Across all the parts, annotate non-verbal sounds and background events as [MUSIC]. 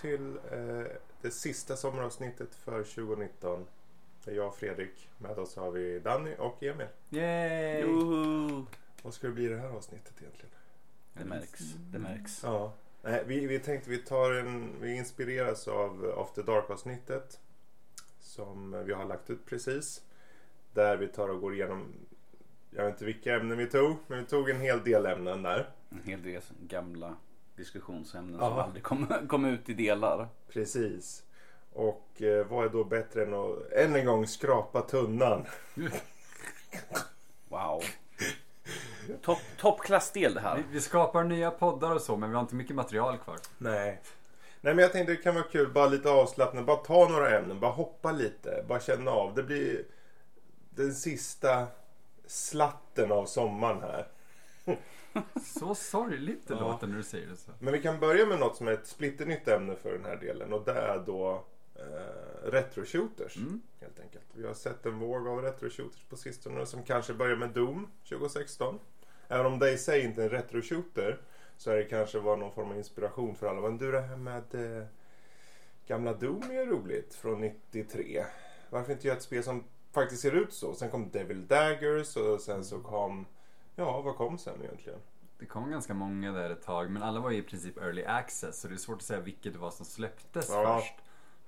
till eh, det sista sommaravsnittet för 2019. Det är jag och Fredrik. Med oss har vi Danny och Emil. Yay! Joho! Vad ska det bli i det här avsnittet egentligen? Det märks. Det märks. Ja, nej, vi, vi tänkte vi tar en, vi inspireras av After Dark avsnittet. Som vi har lagt ut precis. Där vi tar och går igenom, jag vet inte vilka ämnen vi tog, men vi tog en hel del ämnen där. En hel del gamla diskussionsämnen Ja. som aldrig kom, [LAUGHS] kom ut i delar. Precis. Och eh, vad är då bättre än att än en gång skrapa tunnan? [LAUGHS] Wow. Topp toppklassdel det Vi, här. vi skapar nya poddar och så men vi har inte mycket material kvar. Nej. Nej men jag tänkte det kan vara kul, bara lite avslappnat, bara ta några ämnen, bara hoppa lite, bara känna av. Det blir den sista slatten av sommaren här. Så sorgligt det Ja. låter när du säger det så. Men vi kan börja med något som är ett splitternytt ämne för den här delen och det är då eh, retro-shooters. Mm. Helt enkelt. Vi har sett en våg av retro-shooters på sistone som kanske börjar med Doom 2016. Även om det i sig inte är en retro-shooter så är det kanske var någon form av inspiration för alla. Men du det här med eh, gamla Doom är roligt från 93. Varför inte göra ett spel som faktiskt ser ut så? Sen kom Devil Daggers och sen så kom Ja, vad kom sen egentligen? Det kom ganska många där ett tag men alla var ju i princip early access så det är svårt att säga vilket det var som släpptes Ja. först.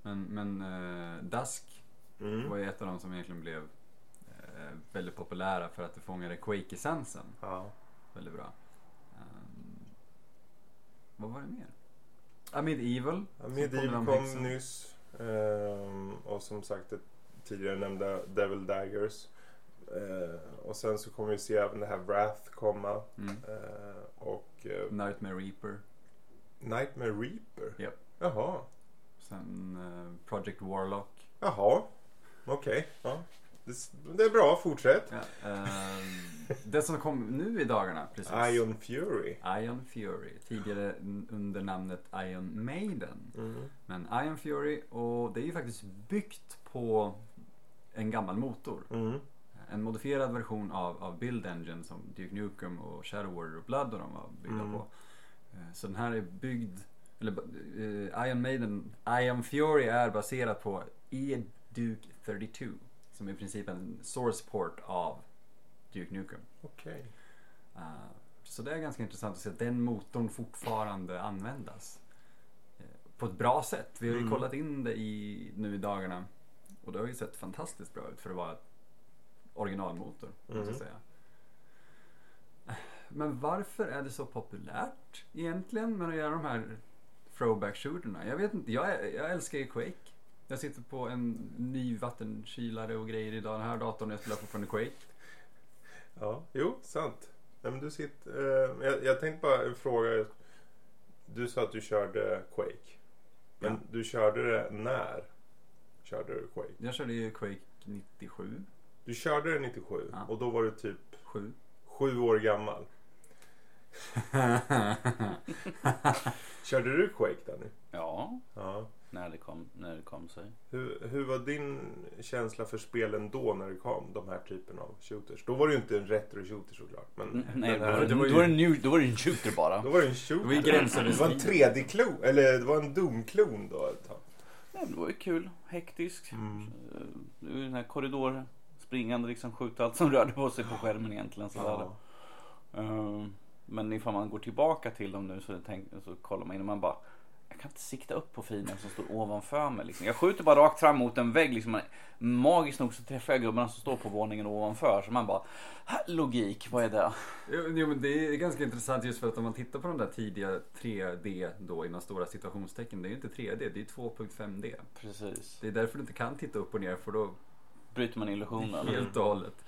Men, men eh, Dusk Mm. var ju ett av de som egentligen blev eh, väldigt populära för att det fångade Quake-essensen Ja. väldigt bra. Ehm, vad var det mer? Ah, Medieval. Ja, som Medieval påminner om kom häxan. nyss. Ehm, och som sagt det tidigare nämnda Devil Daggers. Ehm, och sen så kommer vi se även det här Wrath komma. Mm. Ehm, och eh, Nightmare Reaper. Nightmare Reaper. Japp. Jaha. Sen eh, Project Warlock. Jaha. Okej. Ja. Det, det är bra, fortsätt. Ja, ehm, det som kom nu i dagarna precis. Ion Fury. Ion Fury. Tidigare under namnet Ion Maiden. Mm. Men Ion Fury och det är ju faktiskt byggt på en gammal motor. Mm. En modifierad version av, av Build Engine som Duke Nukem och Shadow Warrior och Blood och de var byggda Mm. på. Eh, Så den här är byggd, eller uh, Ion Maiden, Ion Fury är baserat på E Duke 32. Som i princip är en source port av Duke Nukem. Okej. Eh, Så det är ganska intressant att se att den motorn fortfarande användas. På ett bra sätt. Vi har ju Mm. kollat in det i, nu i dagarna. Och det har ju sett fantastiskt bra ut för att vara ett originalmotor. Mm. jag säga. Men varför är det så populärt egentligen med att göra de här throwback shooterna? Jag vet inte. Jag, jag älskar ju Quake. Jag sitter på en ny vattenkylare och grejer idag. Den här datorn jag spelar fortfarande Quake. Ja, jo, sant. Nej, men du sitter, eh, jag, jag tänkte bara fråga. Du sa att du körde Quake. Men Ja. du körde det när? Körde du Quake? Jag körde ju Quake 97. Du körde det 97 Ja. och då var du typ 7. sju år gammal. [LAUGHS] Körde du Quake Danny? Ja, Ja. när det kom, när det kom sig. Hur, hur var din känsla för spelen då när det kom de här typen av shooters? Då var det ju inte en retro-shooter såklart. Men Nej, den då var det, var ju- då var det, new, då var det en shooter bara. då var det en shooter. Det var Det var en gränsöverskridande. 3D-klon, eller det var en Doom-klon då ett tag. Nej, men det var ju kul, hektisk. Mm. Eh, den här korridor springande liksom skjuta allt som rörde på sig på skärmen egentligen. Så Ja. Eh, Men ifall man går tillbaka till dem nu så, tänk, så kollar man in och man bara jag kan inte sikta upp på fienden som står ovanför mig. Liksom. Jag skjuter bara rakt fram mot en vägg. Liksom. Magiskt nog så träffar jag gubbarna som står på våningen ovanför. Så man bara, "Här, logik, vad är det? Jo, jo, men det är ganska intressant just för att om man tittar på de där tidiga 3D då inom stora situationstecken. Det är ju inte 3D, det är 2.5D. Precis. Det är därför du inte kan titta upp och ner för då Bryter man illusionen. helt och hållet.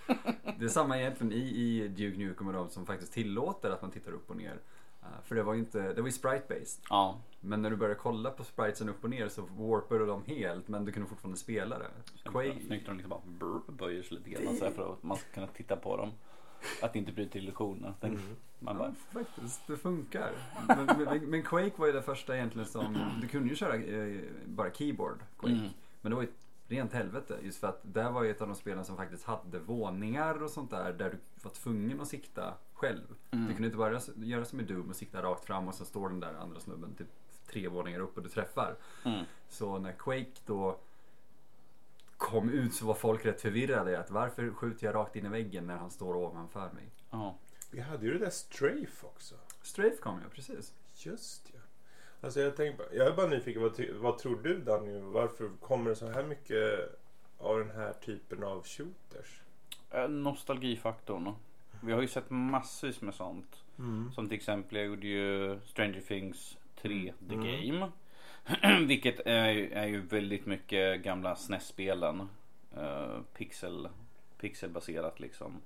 Det är samma egentligen i, i Duke Nukem och de som faktiskt tillåter att man tittar upp och ner. Uh, för det var ju inte, det var ju sprite-based. Ja, Men när du började kolla på spritesen upp och ner så warpade de helt men du kunde fortfarande spela det. Quake, Snyggt de liksom bara brr, böjer sig lite grann så för att man ska kunna titta på dem. Att inte bryter illusionen. Mm. Man Ja, bara, faktiskt. Det funkar. Men, men, men Quake var ju det första egentligen som... Du kunde ju köra eh, bara keyboard Quake. Mm. Men det var ju rent helvete. Just för att det var ju ett av de spelen som faktiskt hade våningar och sånt där. Där du var tvungen att sikta själv. Mm. Du kunde inte bara göra som i Doom och sikta rakt fram och så står den där andra snubben typ tre våningar upp och du träffar. Mm. Så när Quake då kom ut så var folk rätt förvirrade. Att varför skjuter jag rakt in i väggen när han står ovanför mig? Ja. Vi hade ju det där Strafe också. Strafe kom ju, precis. Just ja. Alltså jag, tänkte, jag är bara nyfiken, vad, vad tror du Danny? Varför kommer det så här mycket av den här typen av shooters? Eh, Nostalgifaktorn. Vi har ju sett massvis med sånt. Som till exempel jag gjorde ju Stranger Things 3 The Mm. Game. [CLEARS THROAT] Vilket är, är ju väldigt mycket gamla SNES-spelen. Uh, pixel, pixelbaserat liksom.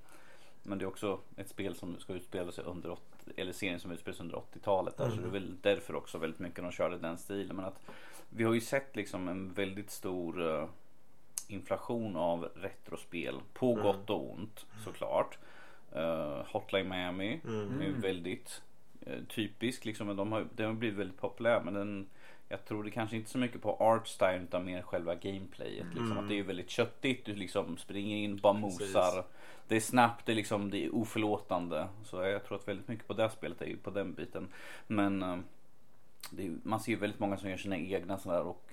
Men det är också ett spel som ska utspela sig under 80, eller serien som utspelar sig under 80-talet. Där, Så Mm. det är väl därför också väldigt mycket de körde den stilen. Men att vi har ju sett liksom en väldigt stor eh, inflation av retrospel. På Mm. gott och ont såklart. Eh, Hotline Miami Mm. är Mm. väldigt eh, typisk liksom. De har, den har blivit väldigt populär men den jag tror det kanske inte så mycket på art style utan mer själva gameplayet. Liksom. Mm. Att det är väldigt köttigt. Du liksom springer in, bara mosar. Precis. Det är snabbt, det är, liksom, det är oförlåtande. Så jag tror att väldigt mycket på det spelet är ju på den biten. Men eh, det är, man ser ju väldigt många som gör sina egna sådana där och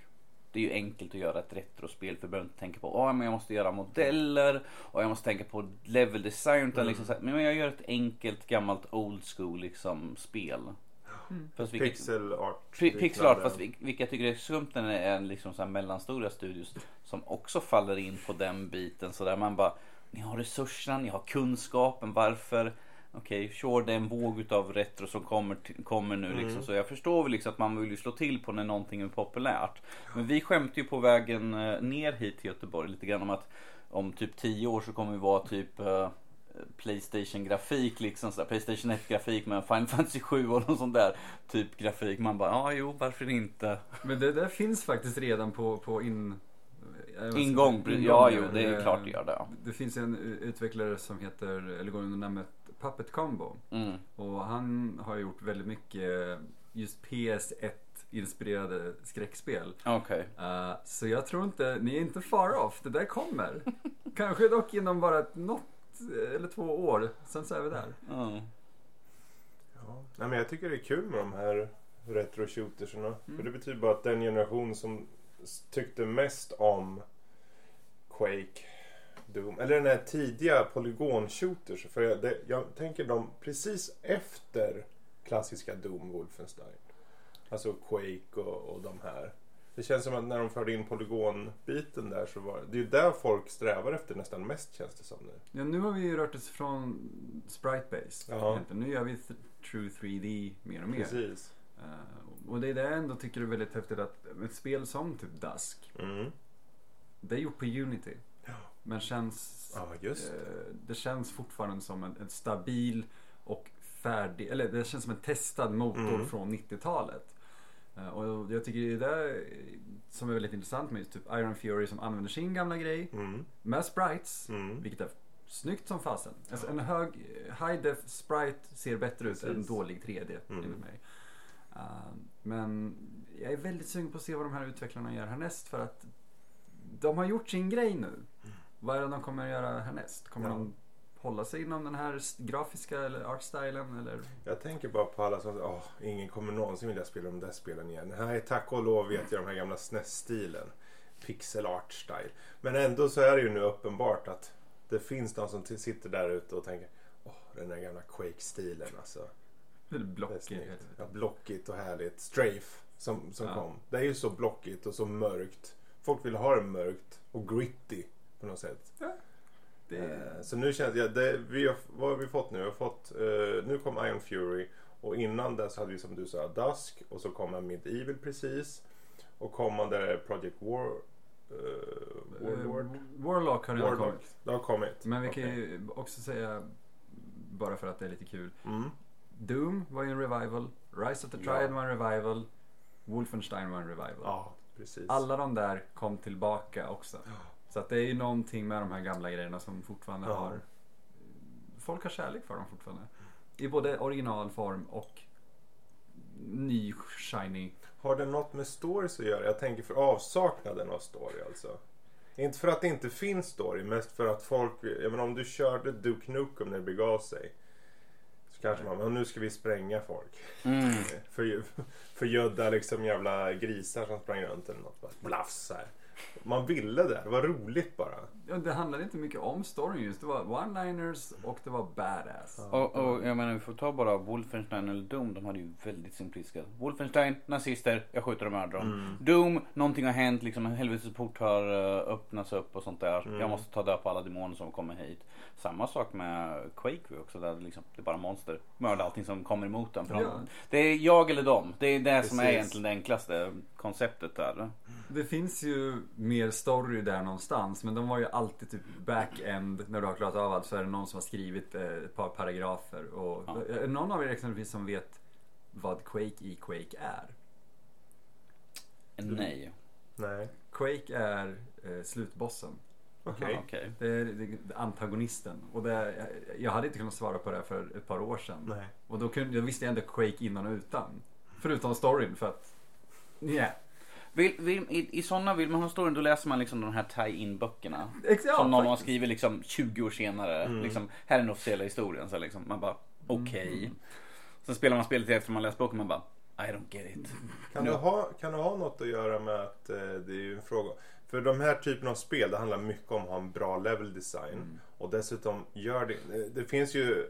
det är ju enkelt att göra ett retrospel för du behöver inte tänka på att men jag måste göra modeller och jag måste tänka på level design. Utan Mm. liksom men jag gör ett enkelt gammalt old school liksom spel. Mm. Fast vilket, Pixel art. Pixel art, fast vil- vilka jag tycker är skumt när det är liksom så här mellanstora studios som också faller in på den biten. Så där man bara, ni har resurserna, ni har kunskapen, varför? Okej, sure det är en våg utav retro som kommer, kommer nu liksom. Mm. Så jag förstår väl liksom att man vill ju slå till på när någonting är populärt. Men vi skämtade ju på vägen eh, ner hit till Göteborg lite grann om att om typ 10 år så kommer vi vara typ eh, Playstation grafik liksom sådär. Playstation 1 grafik med Final Fantasy 7 och någon sån där typ grafik. Man bara, ja jo varför inte? Men det där finns faktiskt redan på, på in... eh, Ingång, ingång, ja jo det är eh, klart det gör det. Det finns en utvecklare som heter, eller går under namnet Puppet Combo. Mm. Och han har gjort väldigt mycket just PS1 inspirerade skräckspel. Okej. Eh, så jag tror inte, ni är inte far off, det där kommer. [LAUGHS] Kanske dock inom bara något eh, eller två år, sen så är vi där. Mm. Ja. Nej, men jag tycker det är kul med de här retro-shooterserna. Mm. För det betyder bara att den generation som tyckte mest om Quake, Doom, eller den här tidiga polygon-shooters. För jag, det, jag tänker de precis efter klassiska Doom, Wolfenstein. Alltså Quake och, och de här. Det känns som att när de förde in polygonbiten där så var det är ju där folk strävar efter nästan mest känns det som nu. Ja, nu har vi ju rört oss från sprite-based. Ja. Nu gör vi true 3D mer och mer. Precis. Eh, och det är det jag ändå tycker är väldigt häftigt att ett spel som typ Dusk, Mm. det är gjort på Unity. Ja. Men känns, Ja, just det. eh, det känns fortfarande som en, en stabil och färdig, eller det känns som en testad motor Mm. från 90-talet. Eh, och jag tycker det är det som är väldigt intressant med just typ Iron Fury som använder sin gamla grej Mm. med sprites. Mm. Vilket är snyggt som fasen. Alltså en hög high def sprite ser bättre ut Precis. än dålig 3D Mm. enligt mig. Uh, men jag är väldigt sugen på att se vad de här utvecklarna gör härnäst för att de har gjort sin grej nu. Vad är det de kommer att göra härnäst? Kommer Ja. de hålla sig inom den här grafiska eller artstylen eller? Jag tänker bara på alla som säger åh, ingen kommer någonsin vilja spela de där spelen igen. Nej, tack och lov vet jag de här gamla SNES-stilen. Pixel art style. Men ändå så är det ju nu uppenbart att det finns de som sitter där ute och tänker åh, den där gamla Quake-stilen alltså. Blockigt? Ja, blockigt och härligt. Strafe som, som Ja. kom. Det är ju så blockigt och så mörkt. Folk vill ha det mörkt och gritty på något sätt. Det Eh, Så nu känns det, det vi har, vad har vi fått nu? Vi har fått, eh, nu kom Iron Fury och innan dess hade vi som du sa Dusk och så kom Medieval precis. Och kommande Project War, Warlord. Eh, Warlock har redan Warlock. kommit. Det har kommit. Men vi kan Okej. ju också säga, bara för att det är lite kul. Mm. Doom var ju en revival. Rise of the Ja. Triad var en revival. Wolfenstein var en revival. Ja, precis. Alla de där kom tillbaka också. Så att det är ju någonting med de här gamla grejerna som fortfarande Ja. har... Folk har kärlek för dem fortfarande. I både originalform och ny shiny. Har det något med stories att göra? Jag tänker för avsaknaden av story alltså. Inte för att det inte finns story, mest för att folk... Jag menar om du körde Duke Nukem när det begav sig. Så Kanske man, men nu ska vi spränga folk. Mm. [LAUGHS] För, förgödda liksom jävla grisar som sprang runt eller något. Blafs här. Man ville det, det var roligt bara. Ja, det handlade inte mycket om storyn just. Det var one-liners och det var badass. Och, och jag menar vi får ta bara Wolfenstein eller Doom. De hade ju väldigt simplistiska. Wolfenstein, nazister, jag skjuter och mördar dem. Mm. Doom, någonting har hänt, liksom en helvetesport har uh, öppnats upp och sånt där. Mm. Jag måste ta död på alla demoner som kommer hit. Samma sak med Quake också, där det liksom, det är bara monster. Mörda allting som kommer emot den. För de, Ja. Det är jag eller dem. Det är det som är Precis. egentligen det enklaste konceptet där. Det finns ju mer story där någonstans men de var ju alltid typ back-end när du har klarat av allt så är det någon som har skrivit eh, ett par paragrafer. Och, Ja. Är det någon av er exempelvis som vet vad Quake i Quake är? Nej. Nej, Quake är eh, slutbossen. okej. Okej. Det är, det är antagonisten. Och det, jag hade inte kunnat svara på det för ett par år sedan. Nej. Och då, kunde, då visste jag ändå Quake innan och utan. Förutom storyn för att... Yeah. Vill, vill, I i sådana vill man ha storyn då läser man liksom de här tie-in böckerna. Ex- ja, som någon har skrivit liksom 20 år senare. Mm. Liksom, här är den officiella historien. Så liksom, man bara okej. Mm. Sen spelar man spelet efter man läst boken man bara I don't get it. Kan, Ja. det ha, kan det ha något att göra med att eh, det är ju en fråga. För de här typen av spel det handlar mycket om att ha en bra level design. Mm. Och dessutom gör det. eh, Det finns ju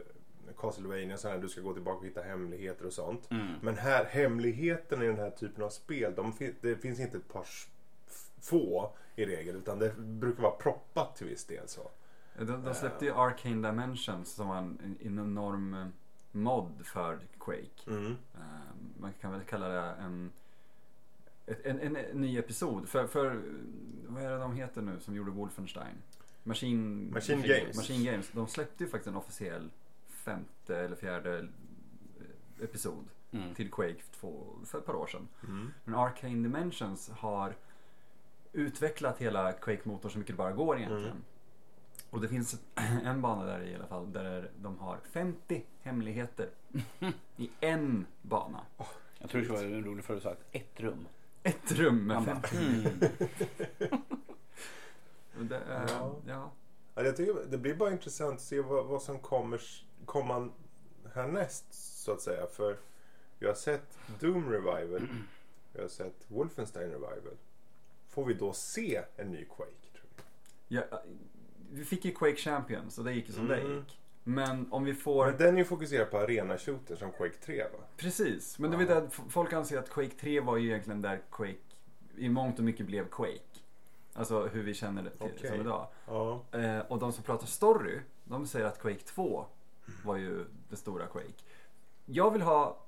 Castlevania så här du ska gå tillbaka och hitta hemligheter och sånt. Mm. Men här, hemligheten i den här typen av spel, de, fin- det finns inte ett par få i regel. Utan det brukar vara proppat till viss del så. De, de släppte ju Arcane Dimensions som var en, en enorm eh, mod för Quake. Mm. Eh, man kan väl kalla det en, en, en, en ny episod. För, för, vad är det de heter nu som gjorde Wolfenstein? Machine, Machine Games. Machine Games. De släppte ju faktiskt en officiell femte eller fjärde eh, episod Mm. till Quake två, för ett par år sedan. Mm. Men Arcane Dimensions har utvecklat hela Quake-motorn så mycket det bara går egentligen. Mm. Och det finns [CLEARS THROAT] en bana där i alla fall där de har 50 hemligheter [LAUGHS] i en bana. Jag tror det var en rolig förut Ett rum. Ett rum med Man bara, 50. hmm. [LAUGHS] Det, är- Ja. ja. Ja, jag tycker det blir bara intressant att se vad, vad som kommer komma härnäst så att säga. För jag har sett Doom Revival. [CLEARS THROAT] Jag har sett Wolfenstein Revival. Får vi då se en ny Quake? Tror jag? Ja, vi fick ju Quake Champions och det gick ju som det Mm. gick. Men om vi får... Men den är ju fokuserad på arena shooter som Quake 3 va? Precis, men det Ja. vet att folk anser att Quake 3 var ju egentligen där Quake i mångt och mycket blev Quake. Alltså hur vi känner det till, Okej. som idag. Ja. Eh, och de som pratar story, de säger att Quake 2 var ju det stora Quake. Jag vill ha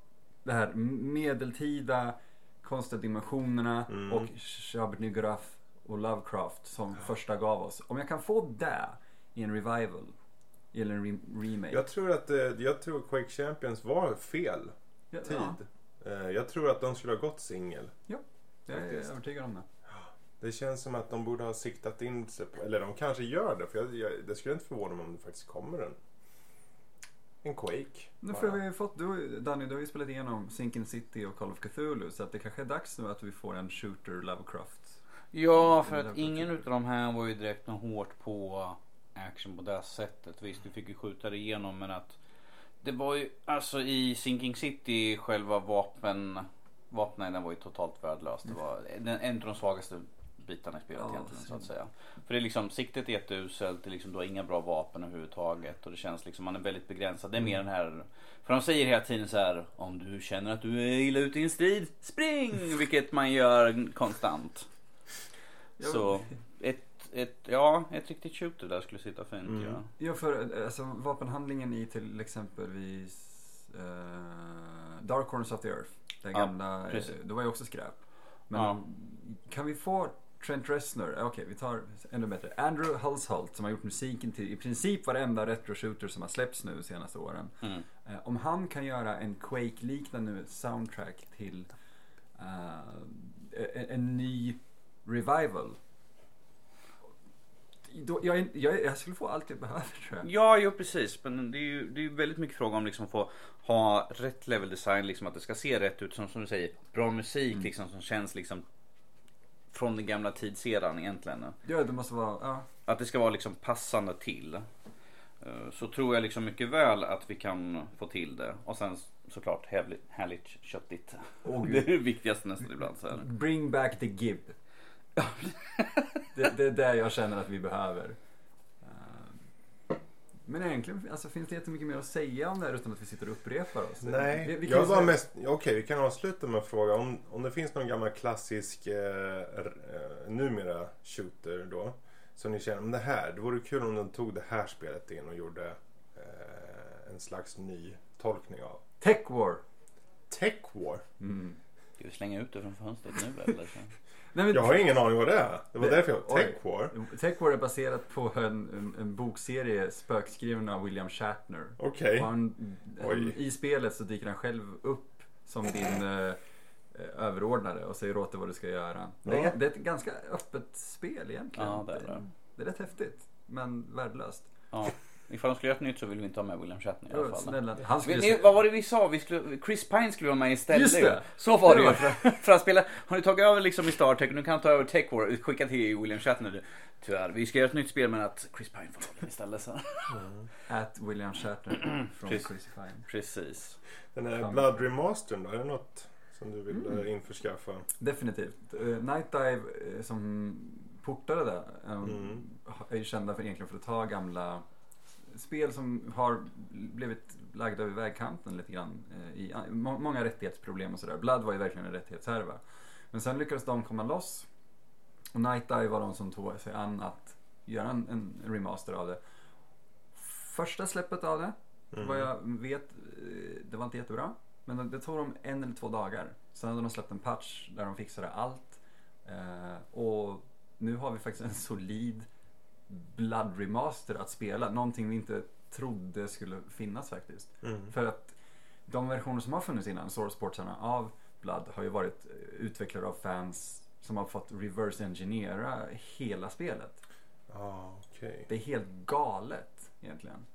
det här medeltida, konstiga dimensionerna Mm. och Shabniguraf och Lovecraft som första gav oss. Om jag kan få det i en revival eller en re- remake. Jag tror att eh, jag tror Quake Champions var fel Ja, tid. Ja, Eh, Jag tror att de skulle ha gått singel. jag är övertygad om det. Det känns som att de borde ha siktat in sig på, eller de kanske gör det, för jag, jag, det skulle inte förvåna mig om det faktiskt kommer en, en Quake. Nu får vi fått, du, Danny, du har ju spelat igenom Sinking City och Call of Cthulhu så att det kanske är dags nu att vi får en shooter Lovecraft. Ja, för att ingen utav de här var ju direkt något hårt på action på det sättet. Visst, du fick ju skjuta det igenom men att det var ju alltså i Sinking City själva vapen vapnen den var ju totalt värdelös. Det var en, en av de svagaste bitarna i spelet Ja, egentligen så att säga. För det är liksom siktet är jätteuselt, det är liksom, du har inga bra vapen överhuvudtaget och det känns liksom man är väldigt begränsad. Det är mer den här för de säger hela tiden så här om du känner att du är illa ute i en strid, spring! [LAUGHS] Vilket man gör konstant. Så ett, ett, ja, ett riktigt shooter där skulle sitta fint Mm. ja. Ja, för alltså, vapenhandlingen i till exempelvis eh, Dark Corners of the Earth. Den Ja, gamla, eh, precis. det var ju också skräp. Men Ja. kan vi få Trent Reznor, okej vi tar ännu bättre. Andrew Hulsholt som har gjort musiken till i princip varenda retro-shooter som har släppts nu de senaste åren. Mm. Eh, om han kan göra en Quake-liknande soundtrack till eh, en, en ny revival. Då, jag, jag, jag skulle få allt jag behöver tror jag. Ja, jo precis. Men det är ju det är väldigt mycket fråga om liksom att få ha rätt level design, liksom att det ska se rätt ut. Som, som du säger, bra musik Mm. liksom som känns liksom från den gamla tidseran egentligen. Ja, det måste vara, ja. Att det ska vara liksom passande till. eh, så tror jag liksom mycket väl att vi kan få till det. Och sen såklart härligt, härligt köttigt. Åh, [LAUGHS] det är det viktigaste nästan ibland. Så här. Bring back the gib. [LAUGHS] det, det är det jag känner att vi behöver. Men egentligen alltså, finns det jättemycket mer att säga om det här utan att vi sitter och upprepar oss. Vi- Nej, vi kan jag var säga- mest... Okej, vi kan avsluta med en fråga. Om, om det finns någon gammal klassisk eh, eh, numera shooter då. Som ni känner, men det här, det vore kul om de tog det här spelet in och gjorde eh, en slags ny tolkning av. Tech War. Tech War? Mm. Ska vi slänga ut det från fönstret nu eller? Nej, men Jag har ingen aning vad det är. Det var Det- därför jag... Tech War? Tech War är baserat på en, en, en bokserie spökskriven av William Shatner. Okej. Han, I spelet så dyker han själv upp som din eh, eh, överordnade och säger åt dig vad du ska göra. Det, Ja. är, det är ett ganska öppet spel egentligen. Ja, det är det. det är rätt häftigt. Men värdelöst. Ja. Ifall de skulle göra ett nytt så vill vi inte ha med William Shatner i alla fall. Snälla. Han skulle ni, vad var det vi sa? Vi skulle, Chris Pine skulle vara med istället. Just det. Så var det ju. För, [LAUGHS] för att spela, har ni tagit över liksom i Star Trek, nu kan han ta över Tech War, skicka till William Shatner. Tyvärr, vi ska göra ett nytt spel men att Chris Pine får rollen istället. Så. At William Shatner [CLEARS THROAT] från Precis. Crazy Fine. Precis. Den här. Blood Remastern då? Är det något som du vill Mm. eh, införskaffa? Definitivt. Uh, Night Dive eh, som portade det um, Mm. är ju kända för egentligen för att ta gamla spel som har blivit lagda över vägkanten lite grann. eh, I, må, många rättighetsproblem och sådär. Blood var ju verkligen en rättighetshärva. Men sen lyckades de komma loss. Och Night Dive var de som tog sig an att göra en, en remaster av det. Första släppet av det Mm. vad jag vet, eh, det var inte jättebra. Men det tog dem en eller två dagar. Sen hade de släppt en patch där de fixade allt. Eh, och nu har vi faktiskt en solid Blood Remaster att spela. Någonting vi inte trodde skulle finnas faktiskt. Mm. För att de versioner som har funnits innan, Source-portsarna av Blood, har ju varit eh, utvecklade av fans som har fått reverse engineera hela spelet. Ah, okej. Det är helt galet egentligen.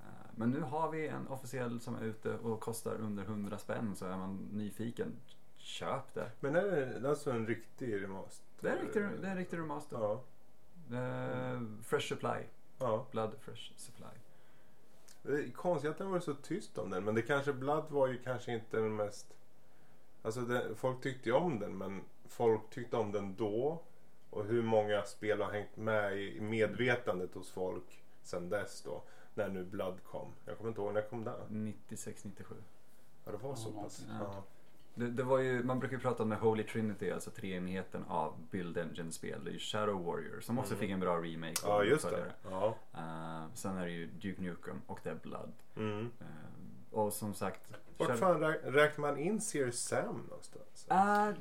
Eh, Men nu har vi en officiell som är ute och kostar under 100 spänn så är man nyfiken. Köp det. Men är det alltså en riktig remaster? Det är en riktig, det är en riktig remaster. Ja. Eh, fresh Supply. ja. Blood Fresh Supply. Det är konstigt att den var så tyst om den. Men det kanske, Blood var ju kanske inte den mest... Alltså det, folk tyckte ju om den men folk tyckte om den då. Och hur många spel har hängt med i medvetandet hos folk sen dess då. När nu Blood kom. Jag kommer inte ihåg, när kom den? 96-97. Ja, det var så pass. Ja. Det, det var ju, man brukar ju prata om the Holy Trinity, alltså treenigheten av Build Engine-spel. Det är ju Shadow Warrior som också Mm. fick en bra remake. ja, just det. Ja. Eh, sen är det ju Duke Nukem och det är Blood. Mm. Eh, och som sagt... Vart fan rä- räknar man in Serious Sam någonstans? Ah,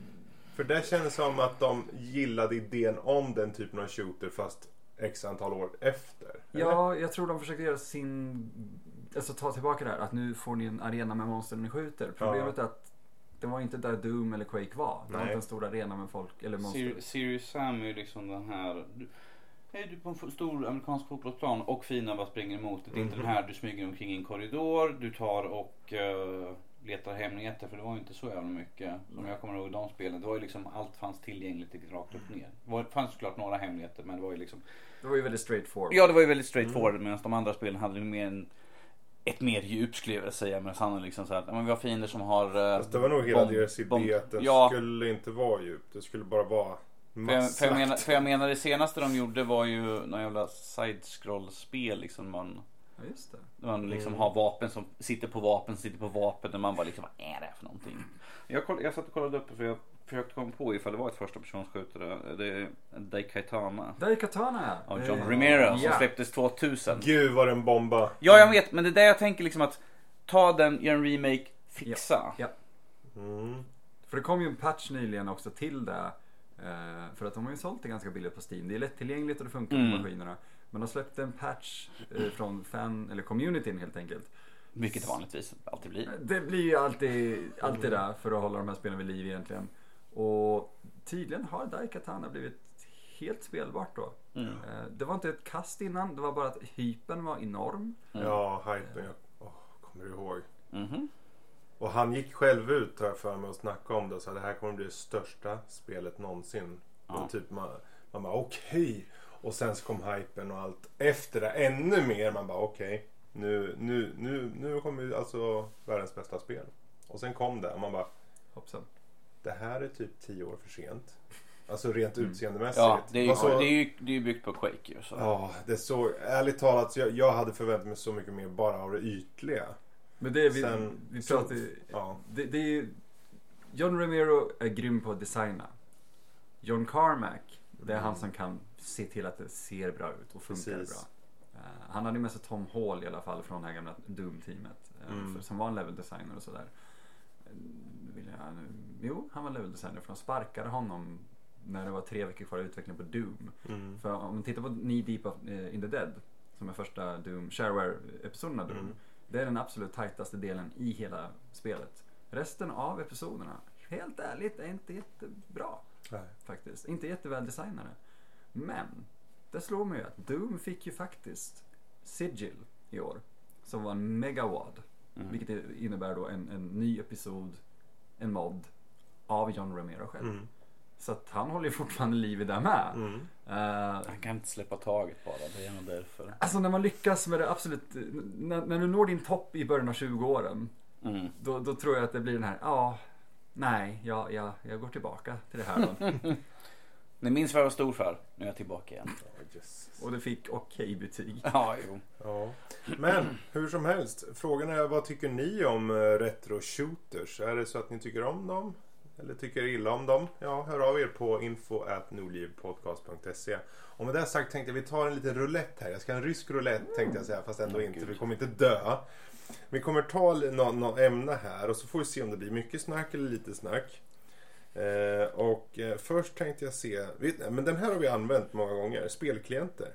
För det kändes som att de gillade idén om den typen av shooter fast x antal år efter. eller? Ja, jag tror de försökte göra sin... Alltså ta tillbaka det här att nu får ni en arena med monster ni skjuter. Problemet är att det var inte där Doom eller Quake var. Det var Nej. inte en stor arena med folk eller monster. Sir- Sirius Sam är ju liksom den här... Du, är du på en stor amerikansk fotbollsplan och fienden bara springer emot. Det är inte Mhm. den här du smyger omkring i en korridor, du tar och eh, letar hemligheter för det var ju inte så jävla mycket. Som jag kommer ihåg de spelen. Det var ju liksom allt fanns tillgängligt rakt upp ner. Det var, fanns såklart några hemligheter men det var ju liksom Det var ju väldigt straightforward. Ja det var ju väldigt straightforward medan de andra spelen hade ju mer en, ett mer djup skulle jag vilja säga. Men han är liksom så här, men vi har fiender som har... eh, Fast det var nog hela bomb- deras idé bomb- att den Ja. skulle inte vara djup. Det skulle bara vara För jag, för, jag menar, för jag menar det senaste de gjorde var ju någon jävla side-scroll-spel liksom. Man, Ja, just det. man liksom Mm. har vapen som sitter på vapen, sitter på vapen. Och man bara liksom, vad är det för någonting? Jag, koll, jag satt och kollade upp det för jag försökte komma på ifall det var ett första personsskjutare. Det är Daikatana. Daikatana Av John Eh, Romero som ja. släpptes 2000. Gud vad den bomba. Ja jag vet men det är där jag tänker liksom att ta den, göra en remake, fixa. Ja. Mm. För det kom ju en patch nyligen också till det. eh, För att de har ju sålt det ganska billigt på Steam. Det är lättillgängligt och det funkar Mm. på maskinerna. Men de släppte en patch eh, från fan, eller communityn helt enkelt. Vilket vanligtvis alltid blir. Det blir ju alltid, alltid där för att hålla de här spelen vid liv egentligen. Och tydligen har Daikatana blivit helt spelbart då. Mm. Eh, Det var inte ett kast innan, det var bara att hypen var enorm. Mm. Ja, hypen. Jag, åh, kommer du ihåg? Mhm. Och han gick själv ut jag för mig och snackade om det. Så det här kommer bli det största spelet någonsin. Ja. Och typ man, man bara okej. Och sen så kom hypen och allt efter det ännu mer. Man bara okej, nu, nu, nu, nu kommer alltså världens bästa spel. Och sen kom det och man bara Hoppsan. Det här är typ tio år för sent. Alltså rent Mm. utseendemässigt. Ja, det är ju, så- det är ju, det är ju byggt på Quake ju. Så. Ja, det är så, ärligt talat, så jag, jag hade förväntat mig så mycket mer bara av det ytliga. Men det är vi, Sen- vi så- pratar ju- Ja, det, det är ju, John Romero är grym på att designa. John Carmack, det är han som kan se till att det ser bra ut och funkar Precis. bra. Eh, han hade med sig Tom Hall i alla fall från det här gamla Doom-teamet. eh, Mm. Som var en level designer och sådär. Eh, vill jag, jo, han var level designer för de sparkade honom när det var tre veckor kvar av utvecklingen på Doom. mm. För om man tittar på Knee Deep of, eh, in the Dead, som är första Doom, Shareware-episoden av Doom. Mm. Det är den absolut tajtaste delen i hela spelet. Resten av episoderna, helt ärligt, är inte jättebra Nej. faktiskt. Inte jätteväl designade. Men, det slår mig ju att Doom fick ju faktiskt Sigil i år. Som var en megawad. Mm. Vilket innebär då en, en ny episod, en mod, av John Romero själv. Mm. Så att han håller ju fortfarande liv i det med. Mm. Eh, Han kan inte släppa taget bara, det är nog därför. Alltså när man lyckas med det absolut, när, när du når din topp i början av 20-åren, Mm. då, då tror jag att det blir den här, ja, nej, jag, jag, jag går tillbaka till det här då. [LAUGHS] Ni minns vad jag var stor för? Nu är jag tillbaka igen. Jesus. Och det fick okej betyg. [LAUGHS] Ja, jo. Ja. Men hur som helst, frågan är vad tycker ni om eh, retro shooters? Är det så att ni tycker om dem? Eller tycker illa om dem? Ja, hör av er på info.nordlivpodcast.se Och med det sagt tänkte jag vi tar en liten roulette här. Jag ska ha en rysk roulette tänkte jag säga, fast ändå Åh, inte. Gud. Vi kommer inte dö. Vi kommer ta något nå ämne här och så får vi se om det blir mycket snack eller lite snack. Eh, och eh, först tänkte jag se, vet, men den här har vi använt många gånger, spelklienter.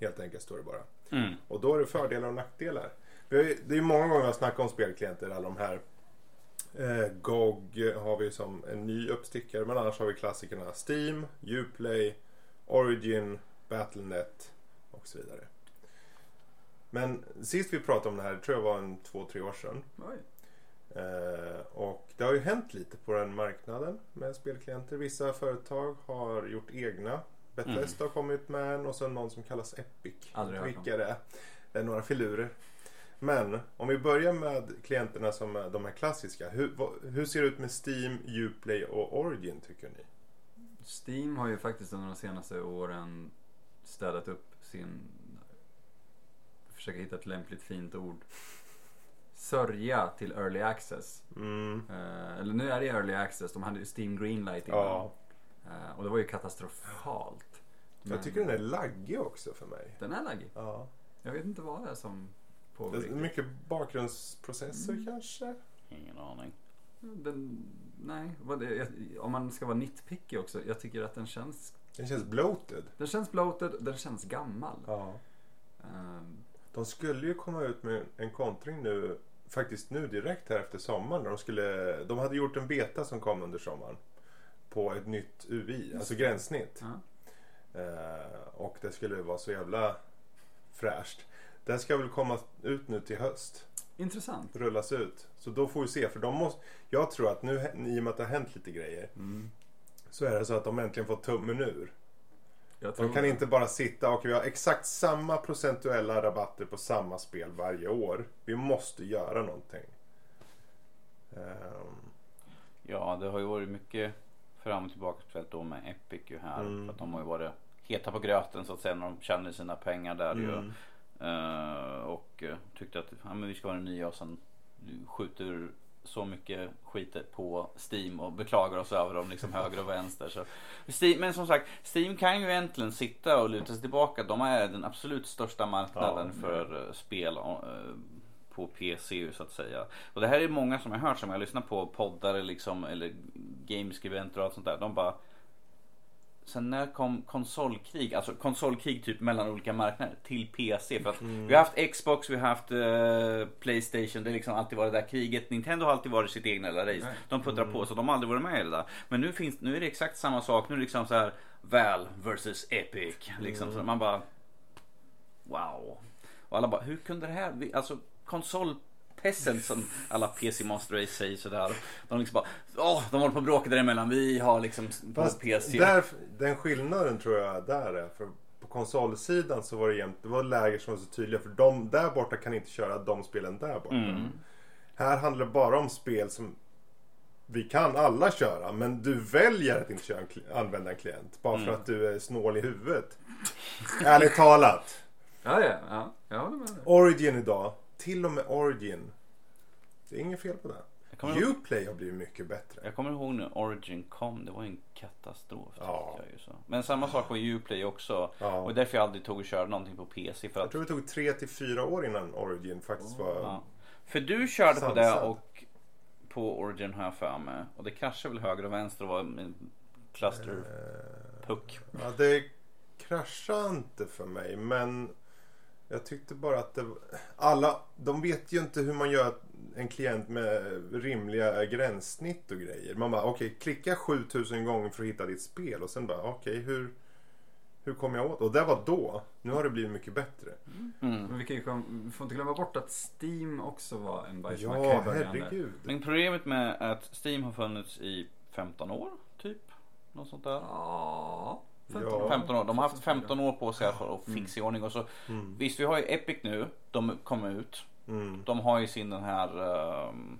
Helt enkelt står det bara. Mm. Och då är det fördelar och nackdelar. Har, det är många gånger vi har snackat om spelklienter, alla de här. Eh, GOG har vi som en ny uppstickare, men annars har vi klassikerna Steam, Uplay, Origin, Battlenet och så vidare. Men sist vi pratade om det här, tror jag var en två, tre år sedan. Oj. Eh, och det har ju hänt lite på den marknaden med spelklienter. Vissa företag har gjort egna. Bethesda har kommit med en och sen någon som kallas Epic. Aldrig. Vilka det är. Det är några filurer. Men om vi börjar med klienterna som är de här klassiska. Hur, hur ser det ut med Steam, Uplay och Origin tycker ni? Steam har ju faktiskt under de senaste åren städat upp sin, försöka hitta ett lämpligt fint ord, sörja till early access. Mm. Eh, eller nu är det early access, de hade ju Steam Greenlight innan. Ja, Eh, och det var ju katastrofalt. jag Men tycker den är laggig också för mig. den är laggig. Ja. Jag vet inte vad det är som Är riktigt. mycket bakgrundsprocesser Mm. kanske? Ingen aning. Den, nej, vad det, jag, om man ska vara nitpicky också. Jag tycker att den känns, Den känns bloated. den känns bloated, den känns gammal. Ja. Ehm, De skulle ju komma ut med en kontring nu, faktiskt nu direkt här efter sommaren. De, skulle, de hade gjort en beta som kom under sommaren. På ett nytt UI, alltså gränssnitt. ja. Eh, och det skulle vara så jävla fräscht. Den ska väl komma ut nu till höst. Intressant. Rullas ut. Så då får vi se. För de måste, jag tror att nu, i och med att det har hänt lite grejer. Mm. Så är det så att de äntligen får tummen ur. Jag tror De kan inte bara sitta och vi har exakt samma procentuella rabatter på samma spel varje år. Vi måste göra någonting. Ehm, Ja, det har ju varit mycket fram och tillbaka speciellt då med Epic ju här. Mm. För att de har ju varit heta på gröten så att säga när de tjänade sina pengar där ju. mm. Eh, och eh, tyckte att ja, men vi ska vara den nya och sen skjuter så mycket skit på Steam och beklagar oss över dem liksom höger och vänster. Så. Steam, men som sagt, Steam kan ju äntligen sitta och luta sig tillbaka. De är den absolut största marknaden Ja. för eh, spel eh, på PC så att säga. Och det här är många som jag hört som jag lyssnar på poddar liksom, eller gameskribenter och allt sånt där. De bara Sen när kom konsolkrig, alltså konsolkrig typ mellan olika marknader till PC? För att Mm. vi har haft Xbox, vi har haft eh, Playstation, det har liksom alltid varit det där kriget. Nintendo har alltid varit sitt egna lilla race. Nej. De puttrar på så de har aldrig varit med i det där. Men nu, finns, nu är det exakt samma sak. Nu är det liksom så här Val versus Epic. Liksom. Mm. Så man bara Wow. Och alla bara, hur kunde det här? Alltså konsolpessen som alla PC Master Race säger sådär. De liksom bara, åh, de håller på att bråka däremellan. Vi har liksom på Fast PC. där, den skillnaden tror jag där är. För på konsolsidan så var det jämt, det var läger som var så tydliga för de där borta kan inte köra de spelen där borta. Mm. Här handlar det bara om spel som vi kan alla köra men du väljer att inte köra en, använda en klient bara för Mm. att du är snål i huvudet. Ärligt talat. Ja, ja, ja. Jag håller med dig. Origin idag, till och med Origin. Det är inget fel på det. Jag Uplay har blivit mycket bättre. jag kommer ihåg när Origin kom. Det var en katastrof. Ja. Jag ju så. Men samma sak var Uplay också. Ja. Och därför jag aldrig tog och körde någonting på PC. För Jag att tror det tog tre till fyra år innan Origin faktiskt var... Ja. För du körde på det och på Origin har jag för mig. Och det kraschade väl höger och vänster och var en cluster puck. Ja, det kraschade inte för mig men jag tyckte bara att det, alla, de vet ju inte hur man gör en klient med rimliga gränssnitt och grejer. Man bara okej, klicka 7000 gånger för att hitta ditt spel och sen bara okej, hur, hur kommer jag åt? Och det var då. Nu har det blivit mycket bättre. Mm. Men vi, kan ju vi får inte glömma bort att Steam också var en bajsmack Ja, herregud. Men problemet med att Steam har funnits i 15 år typ. Något sånt där. Ja. Ja. 15 år. De har haft 15 år på sig för att fixa i ordning. Och så, Mm. Visst vi har ju Epic nu. De kom ut. Mm. De har ju sin den här ehm,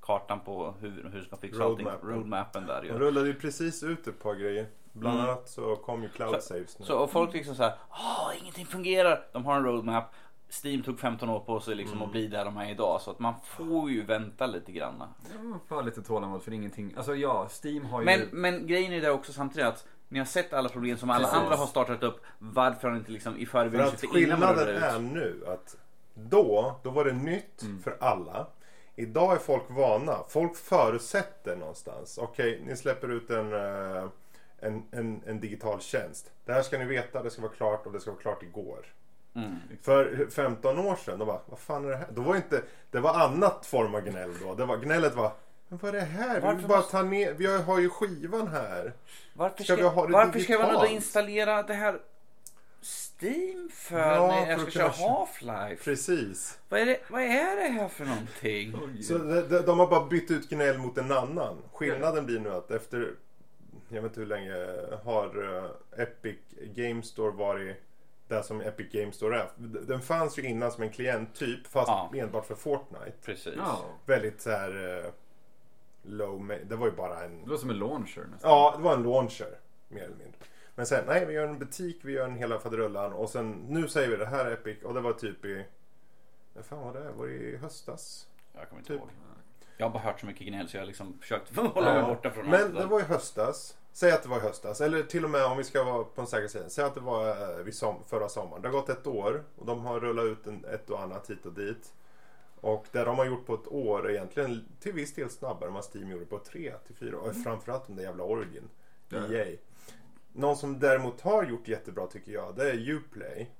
kartan på hur, hur ska fixa allting. Roadmappen. Där De ju. rullade ju precis ut ett par grejer. Bland Mm. annat så kom ju Cloud Saves nu. Så och folk liksom så här, Åh, ingenting fungerar. De har en roadmap. Steam tog 15 år på sig liksom Mm. att bli där de är idag. Så att man får ju vänta lite grann. Ja, man får ha lite tålamod för ingenting. Alltså ja, Steam har ju... Men, men grejen är det också samtidigt att ni har sett alla problem som alla Precis. andra har startat upp. Varför har ni inte liksom i För förväg att suttit innan man skillnaden är ut? nu att då, då var det nytt Mm. för alla. Idag är folk vana. Folk förutsätter någonstans. Okej, ni släpper ut en, eh, en, en, en digital tjänst. Det här ska ni veta, det ska vara klart och det ska vara klart igår. Mm. För 15 år sedan, då bara, vad fan är det här? Då var inte, det var annat form av gnäll då. Det var, gnället var, men vad är det här? Vi Varför vill bara måste- ta ner, vi har ju skivan här. Varför Ska ska, vi ha det varför ska man då installera det här Steam för Ja, när för jag ska att köra Half-Life? Precis. Vad är, det, vad är det här för någonting? Så de, de, de har bara bytt ut gnäll mot en annan. Skillnaden blir nu att efter, jag vet inte hur länge, har eh, Epic Game Store varit det som Epic Game Store är. Den fanns ju innan som en klienttyp fast Ja. enbart för Fortnite. Precis. Ja, Väldigt så här eh, low, det var ju bara en, det var som en launcher nästan. ja det var en launcher mer eller mindre. Men sen, nej vi gör en butik, vi gör en hela faderullan och sen nu säger vi det här är Epic och det var typ i, vad fan var det? Var det i höstas? Jag kommer inte Typ. ihåg. Jag har bara hört så mycket gnäll så jag har liksom försökt [LAUGHS] hålla mig Ja, borta från allt Men där. det var i höstas. Säg att det var i höstas. Eller till och med om vi ska vara på en säker sida. Säg att det var eh, vid som, förra sommaren. Det har gått ett år och de har rullat ut en, ett och annat hit och dit. Och det de har gjort på ett år är egentligen till viss del snabbare än vad Steam gjorde på tre till fyra år. Och framförallt den där jävla Origin. EA. Någon som däremot har gjort jättebra tycker jag. Det är Uplay.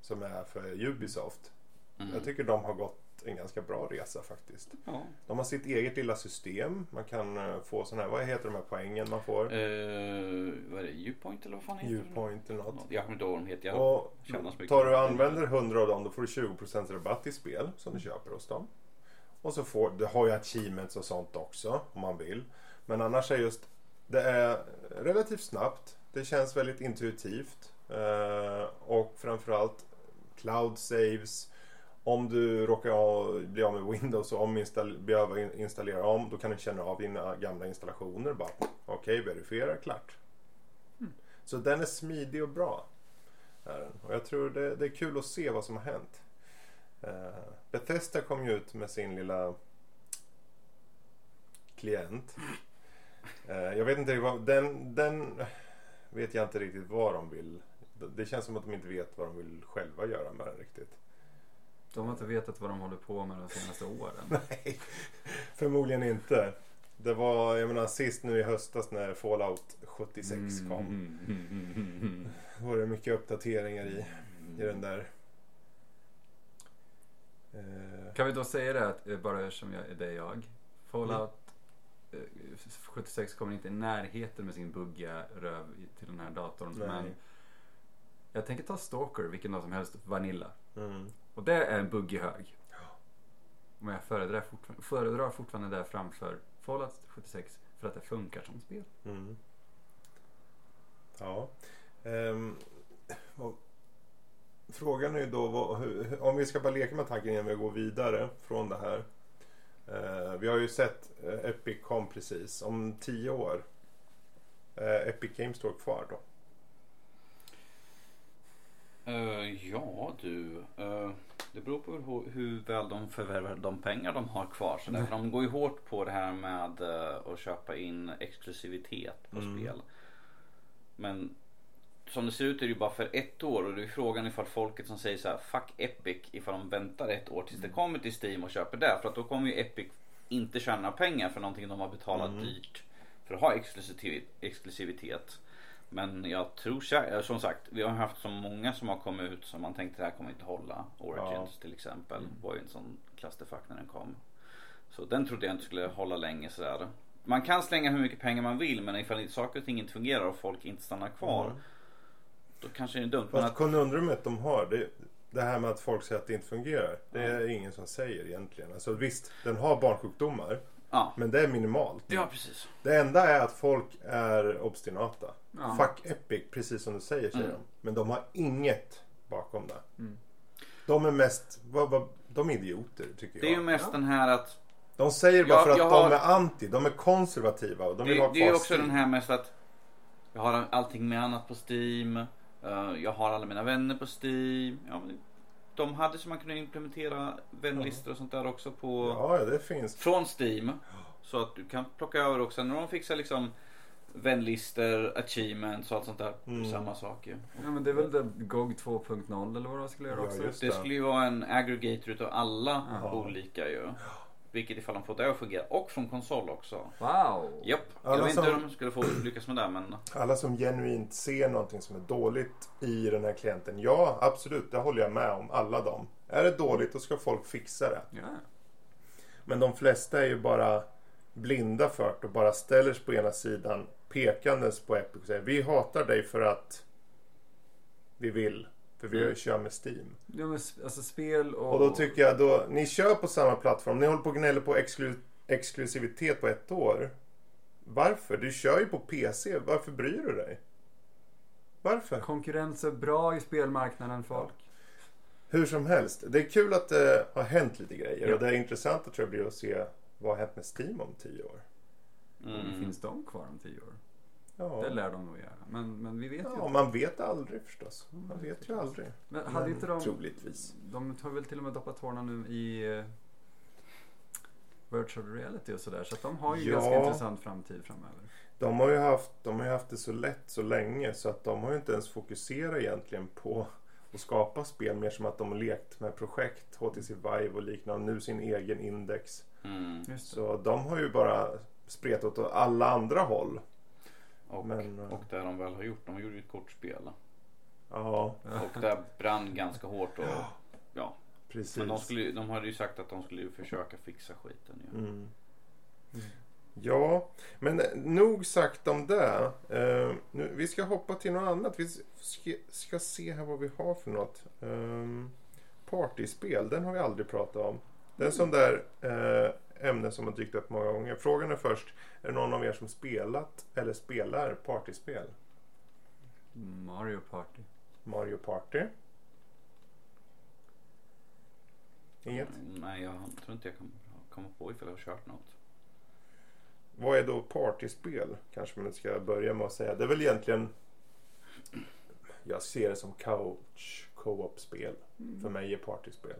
Som är för Ubisoft. Mm. Jag tycker de har gått en ganska bra resa faktiskt. Ja. De har sitt eget lilla system. Man kan eh, få sådana här, vad heter de här poängen man får? Eh, vad är det? Viewpoint eller vad fan heter eller det? något. Jag kommer inte ihåg vad de heter. Jag Och tar du och använder 100 av dem då får du 20% rabatt i spel som du köper hos dem. Och så får du har ju achievements och sånt också om man vill. Men annars är just det är relativt snabbt. Det känns väldigt intuitivt. Eh, och framförallt cloud saves. Om du råkar bli av med Windows och ominstall- behöver in- installera om då kan du känna av dina gamla installationer. Bara okej, verifiera, klart. Så den är smidig och bra. Och jag tror det, det är kul att se vad som har hänt. Uh, Bethesda kom ju ut med sin lilla klient. Eh, jag vet inte vad, den, den vet jag inte riktigt vad de vill. Det känns som att de inte vet vad de vill själva göra med den riktigt. De har inte vetat vad de håller på med de senaste åren. [LAUGHS] Nej, förmodligen inte. Det var, jag menar sist nu i höstas när Fallout 76 kom. Mm, mm, mm, mm, mm. Då var det mycket uppdateringar i, i den där. Eh, Kan vi då säga det att, eh, bara som jag, det är jag. Fallout eh, 76 kommer inte i närheten med sin buggiga röv till den här datorn. Nej. Men jag tänker ta Stalker, vilken dag som helst, Vanilla. mm. Och det är en buggig hög. Men jag föredrar fortfarande, föredrar fortfarande det framför Fallout 76 för att det funkar som spel. Mm. Ja. Ehm, Och frågan är ju då vad, hur, om vi ska bara leka med tanken innan vi går vidare från det här. Eh, vi har ju sett eh, Epic kom precis. Om tio år. Eh, Epic Games står kvar då. Eh, ja du, eh, det beror på hur, hur väl de förvärvar de pengar de har kvar. Så därför de går ju hårt på det här med eh, att köpa in exklusivitet på Mm. spel. Men som det ser ut är det ju bara för ett år och det är frågan ifall folket som säger så här fuck Epic ifall de väntar ett år tills det kommer till Steam och köper det. För att då kommer ju Epic inte tjäna pengar för någonting de har betalat Mm. dyrt för att ha exklusivitet. Men jag tror som sagt, vi har haft så många som har kommit ut som man tänkte det här kommer inte hålla. Origins till exempel var ju en sån clusterfuck när den kom. Så den trodde jag inte skulle hålla länge sådär. Man kan slänga hur mycket pengar man vill men ifall saker och ting inte fungerar och folk inte stannar kvar. Mm. Då kanske det är dumt. Fast att, konundrumet de har, det, det här med att folk säger att det inte fungerar. Det är ingen som säger egentligen. Alltså visst, den har barnsjukdomar. ja. Men det är minimalt. ja, precis. Det enda är att folk är obstinata. Ja. Fuck Epic, precis som du säger säger Mm. de. Men de har inget bakom det. Mm. De är mest, vad, vad, de är idioter tycker Det är ju jag. mest Ja. den här att De säger bara Jag- för att jag de har- är anti, de är konservativa och de vill det, ha det är också den här mest att jag har allting med annat på Steam. eh, jag har alla mina vänner på Steam. Ja, men de hade så man kunde implementera vänlistor och sånt där också på Ja, ja, det finns. från Steam. Så att du kan plocka över också. När de fixar liksom vänlistor, achievements och allt sånt där. Mm. Samma sak ju. Ja men det är väl det GOG 2.0 eller vad de skulle göra Ja, också. Det det. skulle ju vara en aggregator utav alla Ja. olika ju. Vilket ifall de får det att fungera. Och från konsol också. Wow! Japp. Alla Jag vet inte hur de skulle få lyckas med det men. Alla som genuint ser någonting som är dåligt i den här klienten. Ja, absolut, det håller jag med om. Alla dem. Är det dåligt då ska folk fixa det. Ja. Men de flesta är ju bara blinda för det och bara ställer sig på ena sidan pekandes på Epic och säger vi hatar dig för att vi vill. För vi Mm. kör med Steam. ja men alltså spel och... Och då tycker jag då, ni kör på samma plattform. Ni håller på och gnäller på exklu- exklusivitet på ett år. Varför? Du kör ju på PC. Varför bryr du dig? Varför? Konkurrens är bra i spelmarknaden folk. Hur som helst. Det är kul att det har hänt lite grejer. Ja. Och det är intressant att tror jag blir att se vad har hänt med Steam om tio år. Och Mm. finns de kvar om tio år? Ja, Det lär de nog göra. Men, men vi vet ju ja inte. man vet aldrig förstås. Man vet ju aldrig. Men hade Men inte de... Troligtvis. De har väl till och med doppat tårna nu i eh, virtual reality och sådär. Så att de har ju Ja. ganska intressant framtid framöver. De har, ju haft, de har ju haft det så lätt så länge så att de har ju inte ens fokuserat egentligen på att skapa spel mer som att de har lekt med projekt, HTC Vive och liknande, nu sin egen index. Mm. Så de har ju bara spretat åt alla andra håll. Och, Men, eh, och det de väl har gjort, de gjorde ju ett kortspel. Ja, Och det brann ganska hårt. Och, ja. precis. Men de, skulle, de hade ju sagt att de skulle försöka fixa skiten ju. Mm. Ja, men nog sagt om det. Eh, nu, vi ska hoppa till något annat. Vi ska, ska se här vad vi har för något. Um, partyspel, den har vi aldrig pratat om. Det är en sån där eh, ämne som har dykt upp många gånger. Frågan är först, är det någon av er som spelat eller spelar partyspel? Mario Party. Mario Party? Inget? Mm, Nej, jag tror inte jag kan komma på ifall jag har kört något. Vad är då partyspel? Kanske man ska börja med att säga. Det är väl egentligen... Jag ser det som couch co-op-spel. För mig är partyspel.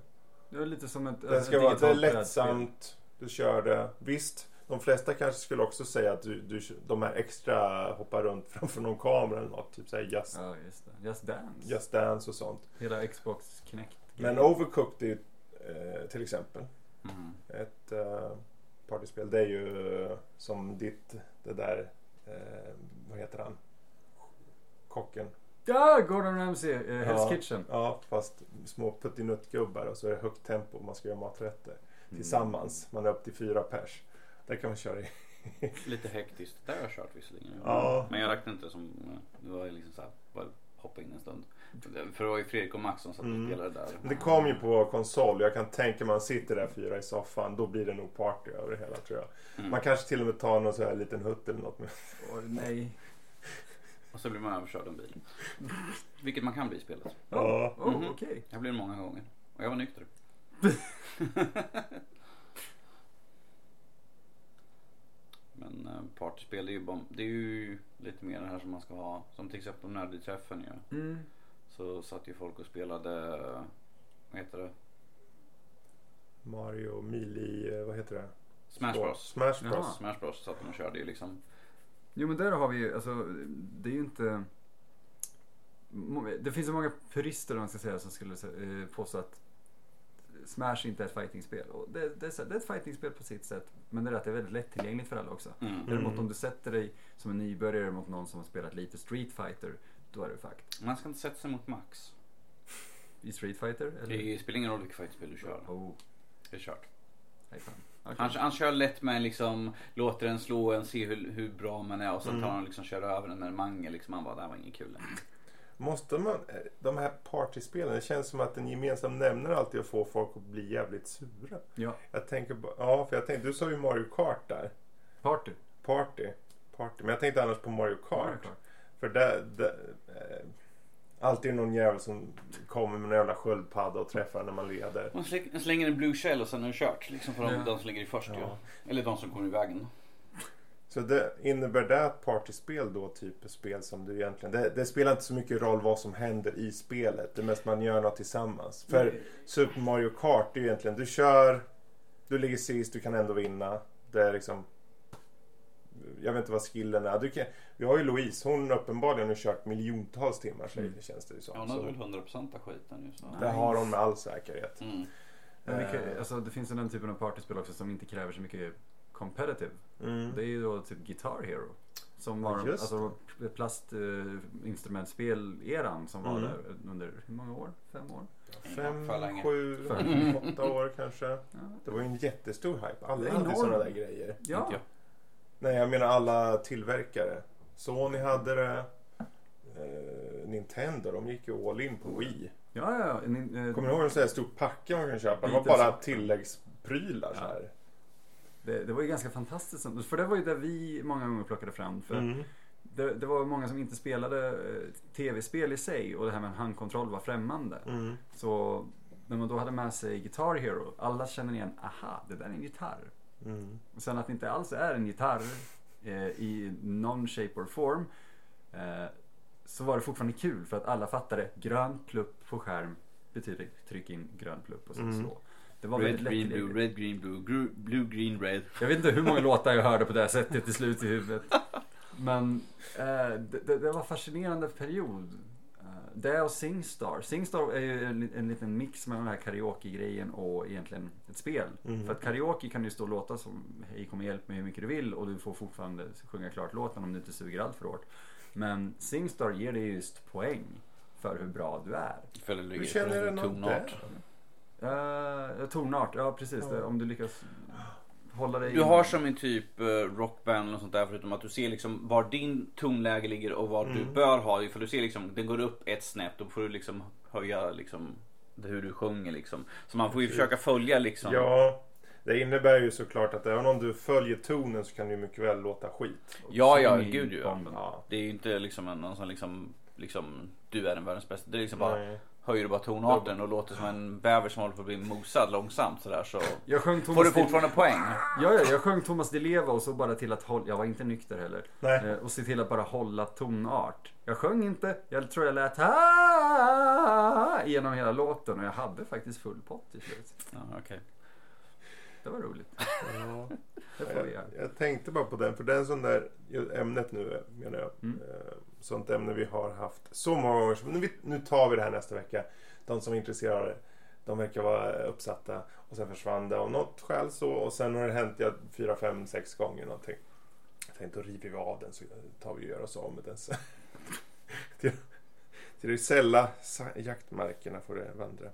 Det är lite som ett Det ett ska vara det lättsamt. Du kör det. Visst, de flesta kanske skulle också säga att du, du, de här extra hoppar runt [LAUGHS] framför någon kamera eller något. Typ såhär Just, Ja, just det. Just Dance. just Dance och sånt. Hela Xbox Kinect. Men Overcooked är eh, till exempel Mm. ett eh, partyspel. Det är ju eh, som ditt, det där, eh, vad heter han? Kocken. Ja, Gordon Ramsay, uh, Hell's Ja. Kitchen. Ja, fast små puttinuttgubbar och så är det högt tempo. Man ska göra maträtter tillsammans. Man är upp till fyra pers. Där kan man köra i. [LAUGHS] Lite hektiskt. Det har jag kört visserligen. Ja. Men jag räknar inte som, det var liksom såhär, bara hoppa in en stund. För det var ju Fredrik och Max som satt och Mm. spelade där. Det kom ju på konsol. Jag kan tänka man sitter där fyra i soffan. Då blir det nog party över det hela tror jag. Mm. Man kanske till och med tar någon så här liten hutt eller något. Med. Åh, nej. [LAUGHS] Och så blir man överkörd av en bil. Vilket man kan bli i spelet. Ja. Oh, Mhm. okej. Jag blev det många gånger. Och jag var nykter. [LAUGHS] Men eh, partyspel det är, ju bara, det är ju lite mer det här som man ska ha. Som till exempel när i träffen ju. Mm. Så satt ju folk och spelade, eh, vad heter det? Mario, Mili, eh, vad heter det? Smash Bros. Smash Bros. Jaha. Smash Bros satt de och körde ju liksom. Jo men där har vi ju, alltså det är ju inte... Det finns så många purister om man ska säga som skulle eh, påstå att Smash inte är ett fightingspel. Det, det, är det är ett fightingspel på sitt sätt. Men det är att det är väldigt lättillgängligt för alla också. Mm. Däremot om du sätter dig som en nybörjare mot någon som har spelat lite Street Fighter, då är du fucked. Man ska inte sätta sig mot Max. I Street Fighter? Eller? Det spelar ingen roll vilket fightspel du kör. Oh, Det är kört. Okej. Han, han kör lätt med liksom, låter den slå en, se hur, hur bra man är och sen Mm. tar han liksom kör över den med en mangel liksom. Han bara, det här var inget kul. Måste man, eh, de här partyspelen, det känns som att en gemensam nämnare alltid är att få folk att bli jävligt sura. Ja, Jag tänker ja för jag tänkte, du sa ju Mario Kart där. Party. Party. Party. Men jag tänkte annars på Mario Kart. Mario Kart. För där, där eh, alltid någon jävel som kommer med en jävla sköldpadda och träffar när man leder. Man släng- slänger en blue shell och sen är det kört. Liksom för de, Ja. de som ligger i först. Ja. Eller de som kommer i vägen. Så det, innebär det att partyspel då typ är spel som du egentligen... Det, det spelar inte så mycket roll vad som händer i spelet. Det är mest man gör något tillsammans. För Super Mario Kart är ju egentligen, du kör, du ligger sist, du kan ändå vinna. Det är liksom... Jag vet inte vad skillen är. Du kan, vi har ju Louise, hon uppenbarligen har kört miljontals timmar säger det, känns det ju som. Ja, hon hade väl 100% av skiten just nu. det har hon med all säkerhet. Mm. Men vilka, Eh. alltså, det finns ju den typen av partyspel också som inte kräver så mycket competitive. Mm. Det är ju då typ Guitar Hero. Som Ja, var just alltså, plastinstrumentspel-eran som var Mm. där under hur många år? Fem år? Fem, sju, åtta år kanske. Ja, Det var ju en jättestor hype. Alla hade sådana där grejer. ja. Nej, jag menar alla tillverkare. Sony hade det. Eh, Nintendo, de gick ju all in på Wii. ja, ja. En, eh, Kommer du ihåg en sån här stor packe man kan köpa? Det var bara tilläggsprylar så här. Det, det var ju ganska fantastiskt. För det var ju där vi många gånger plockade fram. För Mm. det, det var många som inte spelade eh, tv-spel i sig och det här med en handkontroll var främmande. Mm. Så när man då hade med sig Guitar Hero, alla känner igen, aha, det där är en gitarr. Mm. Och sen att det inte alls är en gitarr eh, i någon shape or form. Eh, så var det fortfarande kul för att alla fattade grön plupp på skärm betyder tryck in grön plupp och sen Mm. slå. Det var Red, väldigt green, blue, red, green, blue, gru, blue, green, red. Jag vet inte hur många låtar jag hörde på det här sättet till slut i huvudet. Men eh, det, det, det var en fascinerande period. Eh, det och Singstar. Singstar är ju en, en liten mix med den här karaoke-grejen och egentligen ett spel. Mm. För att karaoke kan ju stå och låta som Hej kom och hjälp mig hur mycket du vill och du får fortfarande sjunga klart låten om du inte suger allt för hårt. Men Singstar ger dig just poäng för hur bra du är. Hur känner du något tonart. Uh, tonart, ja precis. Ja. Det, om du lyckas hålla dig Du inom- har som en typ eh, rockband och sånt där förutom att du ser liksom var din tonläge ligger och vad du Mm. bör ha. För du ser liksom, den går upp ett snäpp. Då får du liksom höja liksom det- hur du sjunger liksom. Så man får ju försöka följa liksom. Ja, det innebär ju såklart att även om du följer tonen så kan det ju mycket väl låta skit. Ja, ja, gud. Bomben. Ja. Det är ju inte liksom en, någon som liksom, liksom du är den världens bästa. Det är liksom bara, Nej. Höjer du bara tonarten och låter som en bäver som håller på att bli mosad långsamt sådär så Jag sjöng Thomas får du Di- fortfarande poäng. Ja, ja, jag sjöng Thomas Di Leva och så bara till att hålla, jag var inte nykter heller. Nej. Eh, och se till att bara hålla tonart. Jag sjöng inte, jag tror jag lät ha genom hela låten och jag hade faktiskt full pott till slut. Ja, okej. Det var roligt. Ja. Det får vi göra. Jag, jag tänkte bara på den, för det är en sån där ämnet nu menar jag. Mm. Eh, Sånt ämne vi har haft så många gånger. Nu, nu tar vi det här nästa vecka. De som är intresserade, de verkar vara uppsatta. Och sen försvann det av något skäl så. Och sen har det hänt ja, fyra, fem, sex gånger någonting. Jag tänkte då river vi av den så tar vi och gör oss av med den sen. [LAUGHS] till, till de sälla jaktmarkerna får det vandra.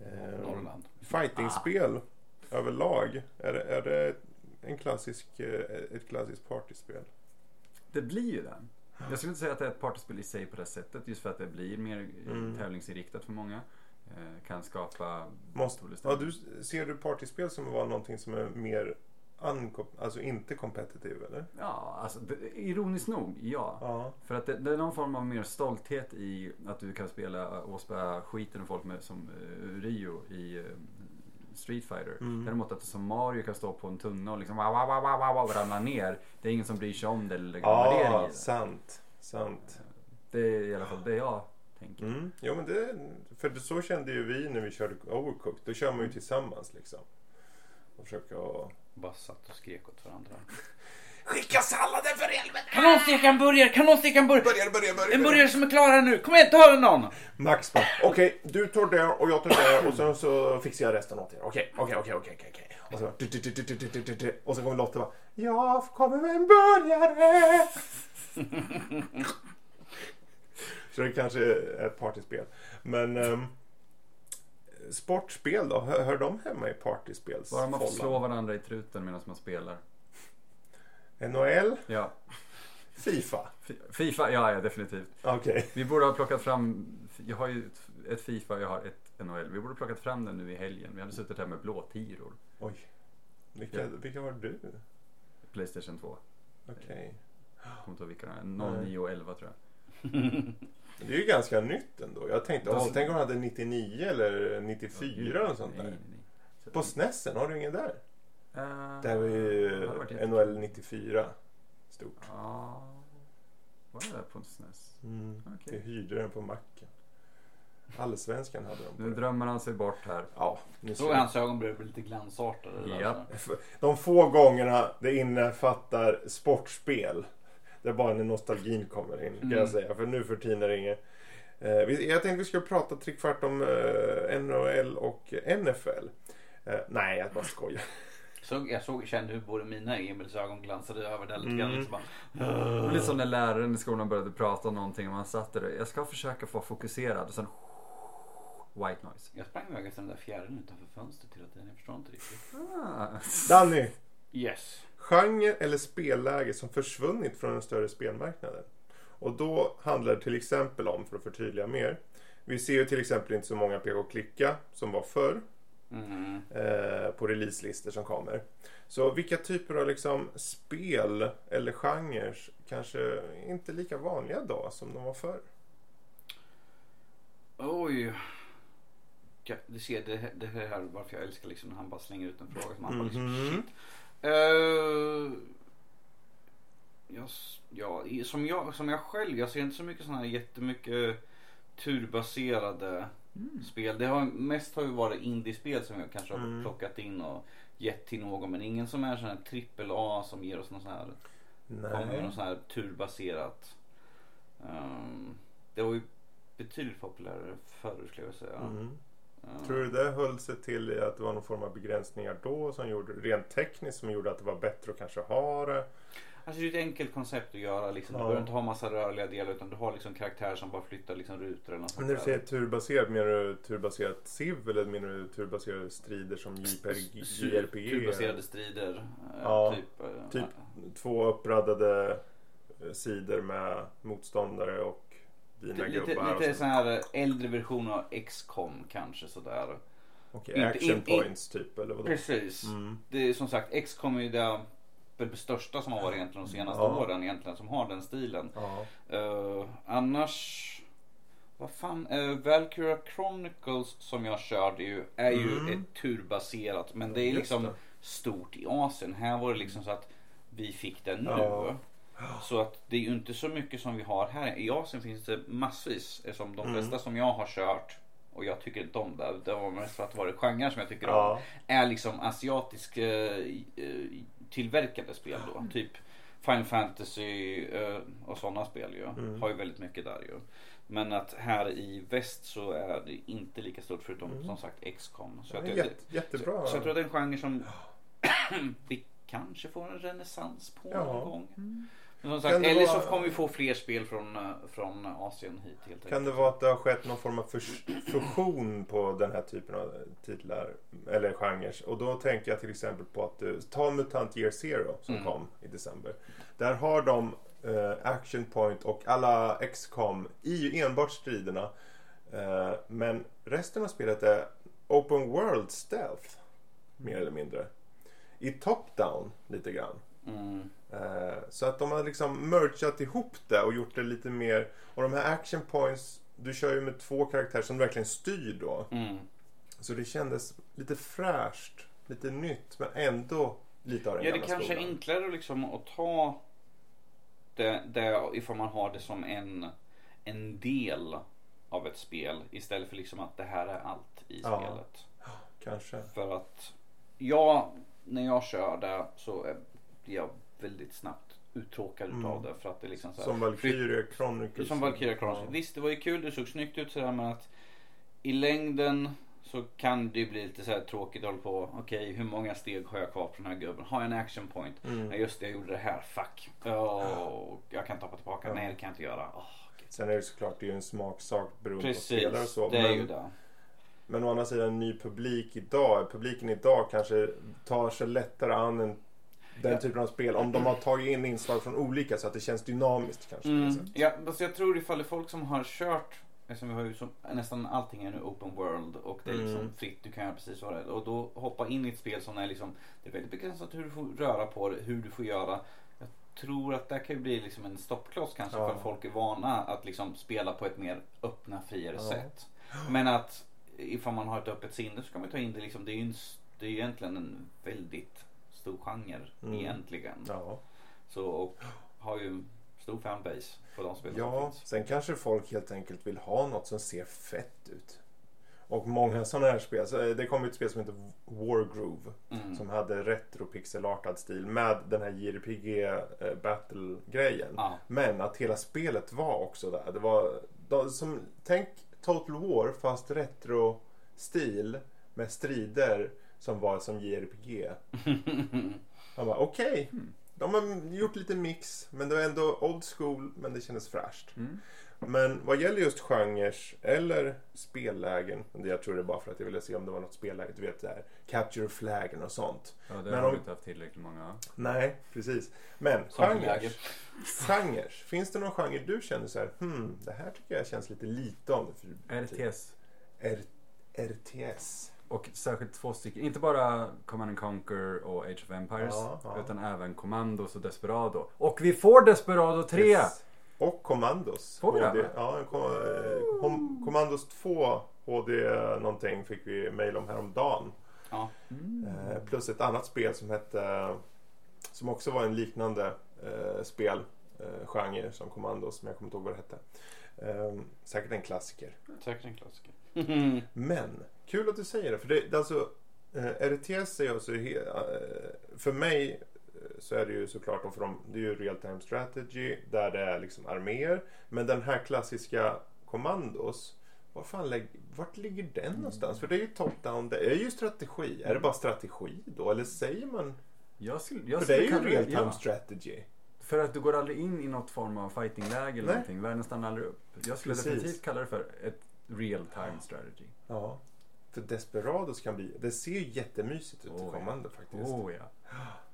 Eh, Norrland. Fightingspel överlag. Är är det en klassisk, eh, ett klassiskt partyspel? Det blir ju det. Jag skulle inte säga att det är ett partyspel i sig på det sättet. Just för att det blir mer Mm. tävlingsinriktat för många. Eh, kan skapa Måste, ja, du, ser du partyspel som var någonting som är mer alltså inte competitive eller? Ja, alltså ironiskt nog, ja. Ja. För att det, det är någon form av mer stolthet i att du kan spela och spela skiten och folk med, som eh, Rio i eh, Street Fighter. Mm. Däremot att som Mario kan stå på en tunna och liksom wow, wow, wow, wow, wow, ramla ner. Det är ingen som bryr sig om det eller lägger någon värdering i Ja, det. sant. Sant. Det är i alla fall det jag tänker. Mm. Jo men det, för så kände ju vi när vi körde Overcooked. Då kör man ju tillsammans liksom. Och försöker att... Bara satt och skrek åt varandra. Skicka salladen för helvete! Kanonsteka en burgare! Kanonsteka en burgare! Börjar, börjar, börjar. En burgare som är klar här nu! Kom igen, ta den någon! Max bara, okej du tar det och jag tar det och sen så fixar jag resten åt er. Okej, okej, okej, okej, okej, okej. Och så bara, du, du, du, du, du, du, du, du. Och så kommer Lotte och bara, jag kommer med en burgare. [LAUGHS] så det kanske är ett partyspel. Men ehm, sportspel då, hör, hör de hemma i partyspels? Bara man får slå varandra i truten medan man spelar. NHL? Ja, Fifa? Fi- Fifa, ja, ja definitivt. Okej. Vi borde ha plockat fram, jag har ju ett, ett Fifa och jag har ett NHL. Vi borde ha plockat fram den nu i helgen. Vi hade suttit här med blåtiror. Oj. Vilka, vilka var du? Playstation 2. Okej. Jag kommer inte ihåg vilka det är. 09 och 11 tror jag. [LAUGHS] Det är ju ganska nytt ändå. Jag tänkte, åh, tänk om han hade 99 eller 94 eller något sånt där. nej, nej. Så- På SNESen, har du ingen där? Eh, Där var ju det jättekul. NHL 94 stort. Ja. Var det där på en SNES? Mm. Okej. Vi hyrde den på macken. Allsvenskan hade de. Nu drömmer han sig bort här. Ja, nu Såg hans ögon började bli lite glansartade. Ja. De få gångerna det innefattar sportspel. Där bara när nostalgin kommer in kan Mm. jag säga. För nu för tiden är det inget. Eh, jag tänkte vi skulle prata trekvart om eh, NHL och NFL. Nej, jag bara skojar. Så jag såg, kände hur både mina och Emils ögon glansade över där lite grann. Mm. Liksom bara, Det var lite som när läraren i skolan började prata om någonting och man satt där. Jag ska försöka få fokuserad och sen white noise. jag sprang iväg efter den där fjärilen utanför fönstret hela tiden. Jag förstår inte riktigt. Ah. Danny, Yes. genre eller spelläge som försvunnit från den större spelmarknaden. Och då handlar det till exempel om, för att förtydliga mer. Vi ser ju till exempel inte så många pk-klicka som var förr. Mm. eh, på releaselistor som kommer. Så vilka typer av liksom spel eller genrer kanske inte lika vanliga då som de var förr? Oj. Du ser, det, det här är varför jag älskar liksom när han bara slänger ut en fråga som han bara liksom Mhm. shit. Uh, jag, ja, som, jag, som jag själv, jag ser inte så mycket sådana här jättemycket turbaserade Mm. spel. Det har mest har ju varit indiespel som jag kanske har Mm. plockat in och gett till någon. Men ingen som är sån här trippel A som ger oss något sån här, kommer Nej. något sån här turbaserat. Ehm, det var ju betydligt populärare förr skulle jag säga. Mm. Ehm, Tror du det höll sig till i att det var någon form av begränsningar då som gjorde rent tekniskt som gjorde att det var bättre att kanske ha det? Alltså det är ett enkelt koncept att göra. Liksom. Du Ja. behöver inte ha massa rörliga delar utan du har liksom karaktärer som bara flyttar liksom rutor eller något Men när du säger turbaserat, menar du turbaserat SIV eller menar du turbaserade strider som JRPG? [LAUGHS] Turbaserade strider. eh, Ja, typ, eh, typ. Två uppradade eh, sidor med motståndare och dina Lite, gubbar. lite så. sån här äldre version av XCOM kanske sådär. Okej, inte- action in- in- points typ eller vadå? Precis. Mm. Det är som sagt XCOM är ju det största som har varit egentligen de senaste Ja. åren egentligen som har den stilen. Ja. Eh, annars, vad fan, uh, Valkyria Chronicles som jag körde ju är ju Mm. ett turbaserat men det är Just liksom det. stort i Asien. Här var det liksom så att vi fick den nu. Ja. Så att det är ju inte så mycket som vi har här. I Asien finns det massvis. Som de Mm. flesta som jag har kört och jag tycker inte om det. Det var mest för att det var genrer som jag tycker om. Ja. Är liksom asiatisk eh, eh, tillverkade spel då. Typ Final Fantasy eh, och sådana spel ju. Mm. Har ju väldigt mycket där ju. Men att här i väst så är det inte lika stort förutom Mm. som sagt XCOM. Så, Ja, att jag, jätte, jättebra. så, så jag tror att det är en genre som [CLEARS THROAT] vi kanske får en renässans på Ja. någon gång. Mm. Som sagt, eller så kommer vi få fler spel från, eh, från Asien hit helt Kan det vara att det har skett någon form av fus- fusion på den här typen av titlar eller genrer? Och då tänker jag till exempel på att du, ta Mutant Year Zero som Mm. kom i december. Där har de eh, Action Point och alla XCOM i enbart striderna. Eh, men resten av spelet är Open World Stealth. Mer eller mindre. i top-down lite grann. Mm. Eh, så att de har liksom mergat ihop det och gjort det lite mer. Och de här action points, du kör ju med två karaktärer som verkligen styr då. Mm. Så det kändes lite fräscht, lite nytt men ändå lite av den Ja, det kanske är skolan. enklare liksom att ta det, det ifall man har det som en, en del av ett spel istället för liksom att det här är allt i Ja. spelet. Kanske. För att jag, när jag kör det så är- blir jag väldigt snabbt uttråkad Mm. utav det för att det liksom så här, Som Valkyria Chronicles. Som Valkyria Chronicles. Ja. Visst, det var ju kul, det såg snyggt ut sådär men att i längden så kan det ju bli lite så här tråkigt att hålla på. Okej, hur många steg har jag kvar på den här gubben? Har jag en action point? Mm. Nej just det, jag gjorde det här. Fuck. Åh, jag kan tappa tillbaka. Ja. Nej, det kan jag inte göra. Okej. Sen är det såklart det är ju en smaksak beroende på Precis, spelare och så. det är men, ju det. men å andra sidan ny publik idag. Publiken idag kanske tar sig lättare an en, den typen av spel. Om de har tagit in inslag från olika så att det känns dynamiskt kanske. Mm. Ja, alltså jag tror ifall det är folk som har kört Eftersom vi har ju så, nästan allting är nu open world och det är liksom Mm. fritt, du kan göra precis vad det är. Och då hoppa in i ett spel som är liksom, det är väldigt begränsat hur du får röra på det, hur du får göra. Jag tror att det kan ju bli liksom en stoppkloss kanske Ja. för att folk är vana att liksom spela på ett mer öppna, friare Ja. sätt. Men att ifall man har ett öppet sinne så kan man ta in det liksom, det är ju en, det är egentligen en väldigt stor genre Mm. egentligen. Ja. Så, och har ju stor fanbase på de spel som ja, finns. sen kanske folk helt enkelt vill ha något som ser fett ut. Och många sådana här spel. Så eh, det kom ett spel som heter Wargroove. Mm. Som hade retro pixelartad stil med den här JRPG eh, battle grejen. Ja. Men att hela spelet var också där. Det var de, som, tänk Total War fast retro stil med strider som var som JRPG. Man bara okej. Mm. De har gjort lite mix men det var ändå old school men det kändes fräscht. Mm. Men vad gäller just genrer eller spellägen. det Jag tror det är bara för att jag ville se om det var något spelläge. Du vet det här Capture Flagen och sånt. Ja, det Men har om- vi inte haft tillräckligt många. Nej, precis. Men genrer. Genrer. Finns det någon genre du känner så här, hmm, det här tycker jag känns lite lite om RTS. R- RTS. Och särskilt två stycken. Inte bara Command and Conquer och Age of Empires. Ja, ja. Utan även Commandos och Desperado. Och vi får Desperado 3! Yes. Och Commandos. Får vi? HD. Ja, kom, eh, Commandos 2 HD någonting fick vi mail om häromdagen. Ja. Mm. Eh, plus ett annat spel som hette som också var en liknande eh, spel eh, genre som Commandos men jag kommer inte ihåg vad det hette. Eh, säkert en klassiker. Säkert en klassiker. Men kul att du säger det för det, alltså eh, RTS är alltså eh, för mig eh, så är det ju såklart för dem, det är ju real time strategy där det är liksom arméer men den här klassiska Commandos var fan lägg, vart ligger den någonstans? För det är ju top down, det är ju strategi. Är det bara strategi då? Eller säger man? Jag skulle, jag För det är ju real time ja. strategy. För att du går aldrig in i något form av fightingläge eller Nej. någonting. Världen stannar aldrig upp. Jag skulle Precis. definitivt kalla det för ett real time strategy. Ja. För Desperados kan bli, det ser ju jättemysigt ut i Oh, ja. kommande faktiskt. Oh ja.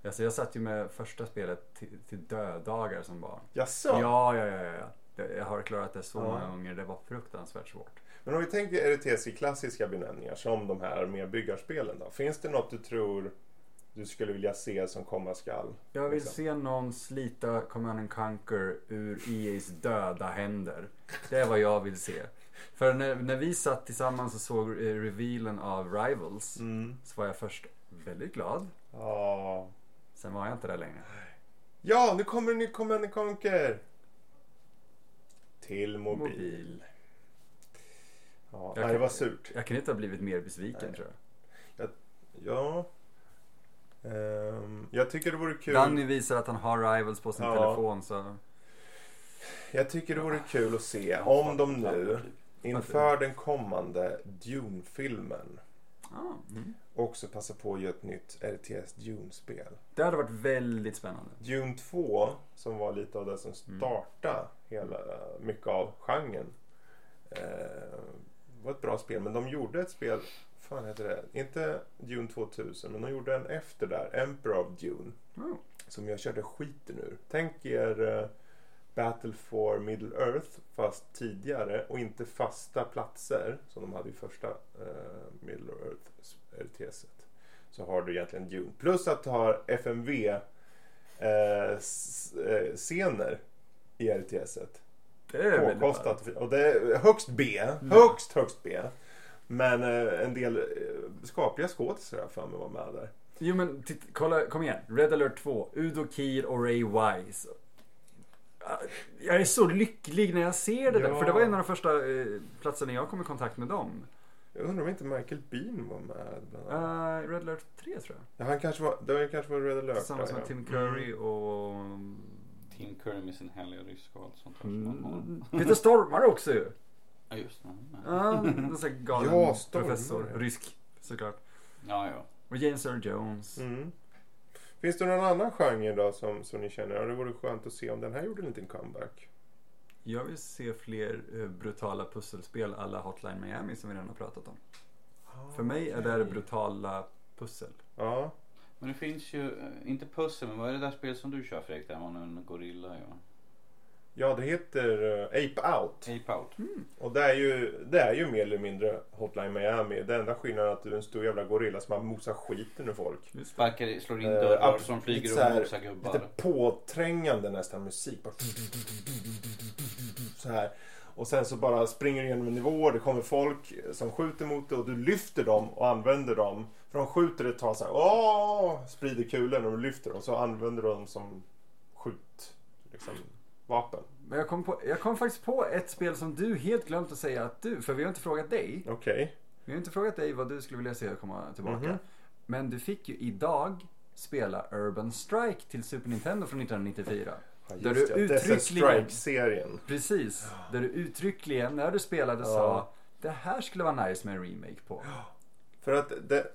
Alltså jag satt ju med första spelet till, till dödagar som barn. Jaså? Ja, ja, ja, ja. Jag har klarat det så Ja. många gånger. Det var fruktansvärt svårt. Men om vi tänker RTS i klassiska benämningar som de här med byggarspelen då. Finns det något du tror du skulle vilja se som komma skall? Jag vill Liksom. se någon slita Command and Conquer ur EA's döda händer. Det är vad jag vill se. För när, när vi satt tillsammans och såg eh, revealen av Rivals Mm. så var jag först väldigt glad. Ja. Sen var jag inte där längre. Ja, nu kommer en ny Command and Conquer! Till mobil. Mobil. Ja, Jag nej, det var surt. Jag kan inte ha blivit mer besviken Nej. tror jag. Ja. Ehm, jag tycker det vore kul. Danny visar att han har Rivals på sin Ja. telefon så... Jag tycker det vore kul att se om de nu inför den kommande Dune-filmen Ah, mm. också passar på att göra ett nytt RTS Dune-spel. Det hade varit väldigt spännande. Dune 2 som var lite av det som Mm. startade hela, mycket av genren. Eh, var ett bra spel men de gjorde ett spel, fan heter det? Inte Dune 2000 men de gjorde en efter där, Emperor of Dune. Oh. Som jag körde skiten ur. Tänk er eh, Battle for Middle Earth fast tidigare och inte fasta platser som de hade i första eh, Middle Earth RTSet. så har du egentligen Dune. Plus att du har FMV eh, eh, scener i RTS-et. Det är Påkostat. Och det är högst B. Högst, högst B. Men eh, en del eh, skapliga skådisar har för mig var med där. Jo men kolla, kom igen. Red alert 2. Udo Kier och Ray Wise. Jag är så lycklig när jag ser det där. Ja. För det var en av de första eh, platserna jag kom i kontakt med dem. Jag undrar om inte Michael Bean var med. Bland. Uh, Red alert 3 tror jag. Ja, han kanske var, det var kanske var Red Alert. Tillsammans där, med ja. Tim Curry och... Tim Curry med sin härliga ryska och allt sånt där. Mm, Peter Stormare också ju. Ja, just det. Ja, en sån galen Ja, professor. Rysk såklart. Ja, ja. Och James Earl Jones. Mm. Finns det någon annan genre då som, som ni känner? Ja, det vore skönt att se om den här gjorde en liten comeback. Jag vill se fler eh, brutala pusselspel alla Hotline Miami som vi redan har pratat om. För mig är det här brutala pussel. Ja. Men det finns ju, eh, inte pussel, men vad är det där spelet som du kör Fredrik? Där man är en gorilla ja. Ja, det heter eh, Ape Out. Ape Out. Och det är, ju, det är ju mer eller mindre Hotline Miami. Det enda skillnaden är att du är en stor jävla gorilla som har mosar skiten ur folk. Det. Sparkar, slår in Eh, dörrar ab- som flyger och mosar gubbar. Lite påträngande nästan musik. Bara så här. Och sen så bara springer du genom en nivå, det kommer folk som skjuter mot dig och du lyfter dem och använder dem. För de skjuter ett tag så här, åh, sprider kulor och du lyfter dem så använder du dem som skjut, liksom, vapen. Men jag kom, på, jag kom faktiskt på ett spel som du helt glömt att säga att du, för vi har inte frågat dig. Okej. Vi har inte frågat dig vad du skulle vilja se komma tillbaka. Mhm. Men du fick ju idag spela Urban Strike till Super Nintendo från 1994. Ja, Där du Desert uttryckligen- Strike-serien. Precis. Där du uttryckligen när du spelade Ja. sa det här skulle vara nice med en remake på. För att det,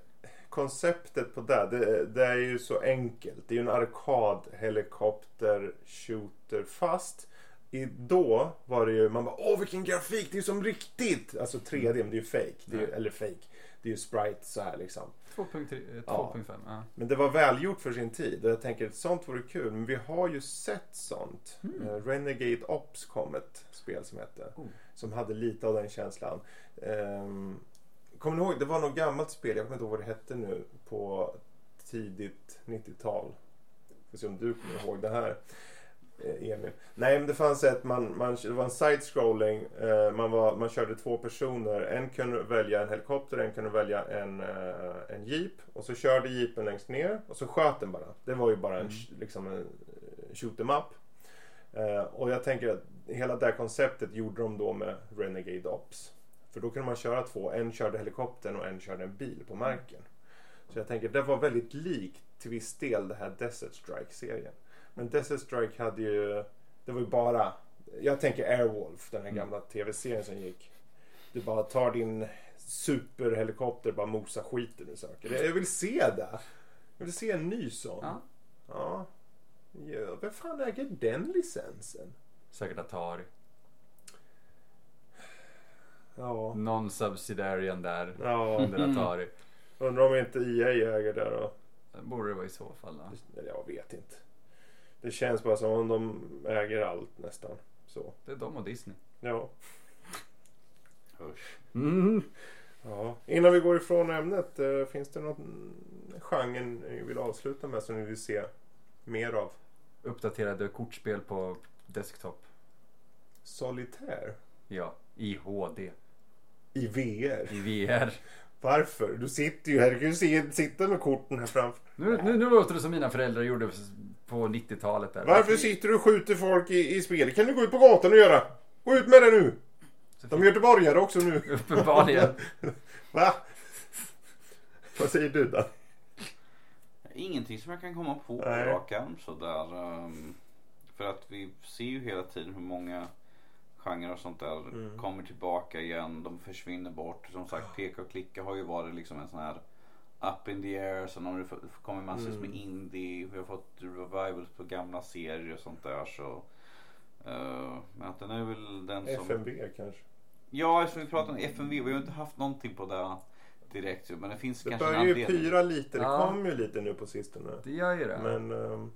konceptet på det, det, det är ju så enkelt. Det är ju en arkad helikopter shooter fast i då var det ju, man bara åh vilken grafik, det är ju som riktigt! Alltså 3D, men det är ju fake. Det är eller fake. Det är ju sprite så här liksom. 2.3 eh, Ja. 2.5. Ja. Men det var välgjort för sin tid och jag tänker att sånt vore kul. Men vi har ju sett sånt. Eh, Renegade Ops kom ett spel som hette. Oh. Som hade lite av den känslan. Um, kommer ni ihåg, det var något gammalt spel, jag kommer inte ihåg vad det hette nu. På tidigt 90-tal. Får se om du kommer ihåg det här. eh, Emil. Nej men det fanns ett, man, man, det var en side-scrolling. Eh, man, var, man körde två personer. En kunde välja en helikopter, en kunde välja en, eh, en jeep. Och så körde jeepen längst ner och så sköt den bara. Det var ju bara en, Mm. liksom en shoot em up. Och jag tänker att hela det här konceptet gjorde de då med Renegade Ops. För då kunde man köra två. En körde helikoptern och en körde en bil på marken. Så jag tänker det var väldigt likt till viss del det här Desert Strike-serien. Men Desert Strike hade ju, det var ju bara, jag tänker Airwolf, den här Mm. gamla tv-serien som gick. Du bara tar din superhelikopter bara mosar skiten ur saker. Jag vill se det. Jag vill se en ny sån. Ja. Ja. ja. Vem fan äger den licensen? Säkert Atari. Ja. Någon subsidiarian där Ja. under Atari. Undrar om inte EA äger det då? Det borde det vara i så fall. då. Jag vet inte. Det känns bara som om de äger allt nästan. Så. Det är de och Disney. Ja. [LAUGHS] Usch. Mm. ja. Innan vi går ifrån ämnet. eh, Finns det någon genre ni vill avsluta med som ni vill se mer av? Uppdaterade kortspel på desktop. Solitär? Ja, i HD. I VR? I VR. Varför? Du sitter ju här. Du kan ju sitta med korten här framför. Nu, nu, nu låter det som mina föräldrar gjorde på 90-talet. Där. Varför sitter du och skjuter folk i, i spel? kan du gå ut på gatan och göra. Gå ut med det nu! De är göteborgare också nu. [LAUGHS] Uppenbarligen. [LAUGHS] Va? Vad säger du då? Ingenting som jag kan komma på på rak arm sådär. ehm, för att vi ser ju hela tiden hur många genrer och sånt där Mm. kommer tillbaka igen. De försvinner bort. Som sagt, peka och klicka har ju varit liksom en sån här up in the air. Sen har det kommit massor Mm. med indie. Vi har fått revivals på gamla serier och sånt där. Så, eh, men att den är väl den som... FMV kanske? Ja, eftersom vi pratar om FMV. Vi har ju inte haft någonting på det direkt. Men det finns Det kanske en börjar ju pyra lite. Det Ja. kom ju lite nu på sistone. Det gör ju det. Men ehm,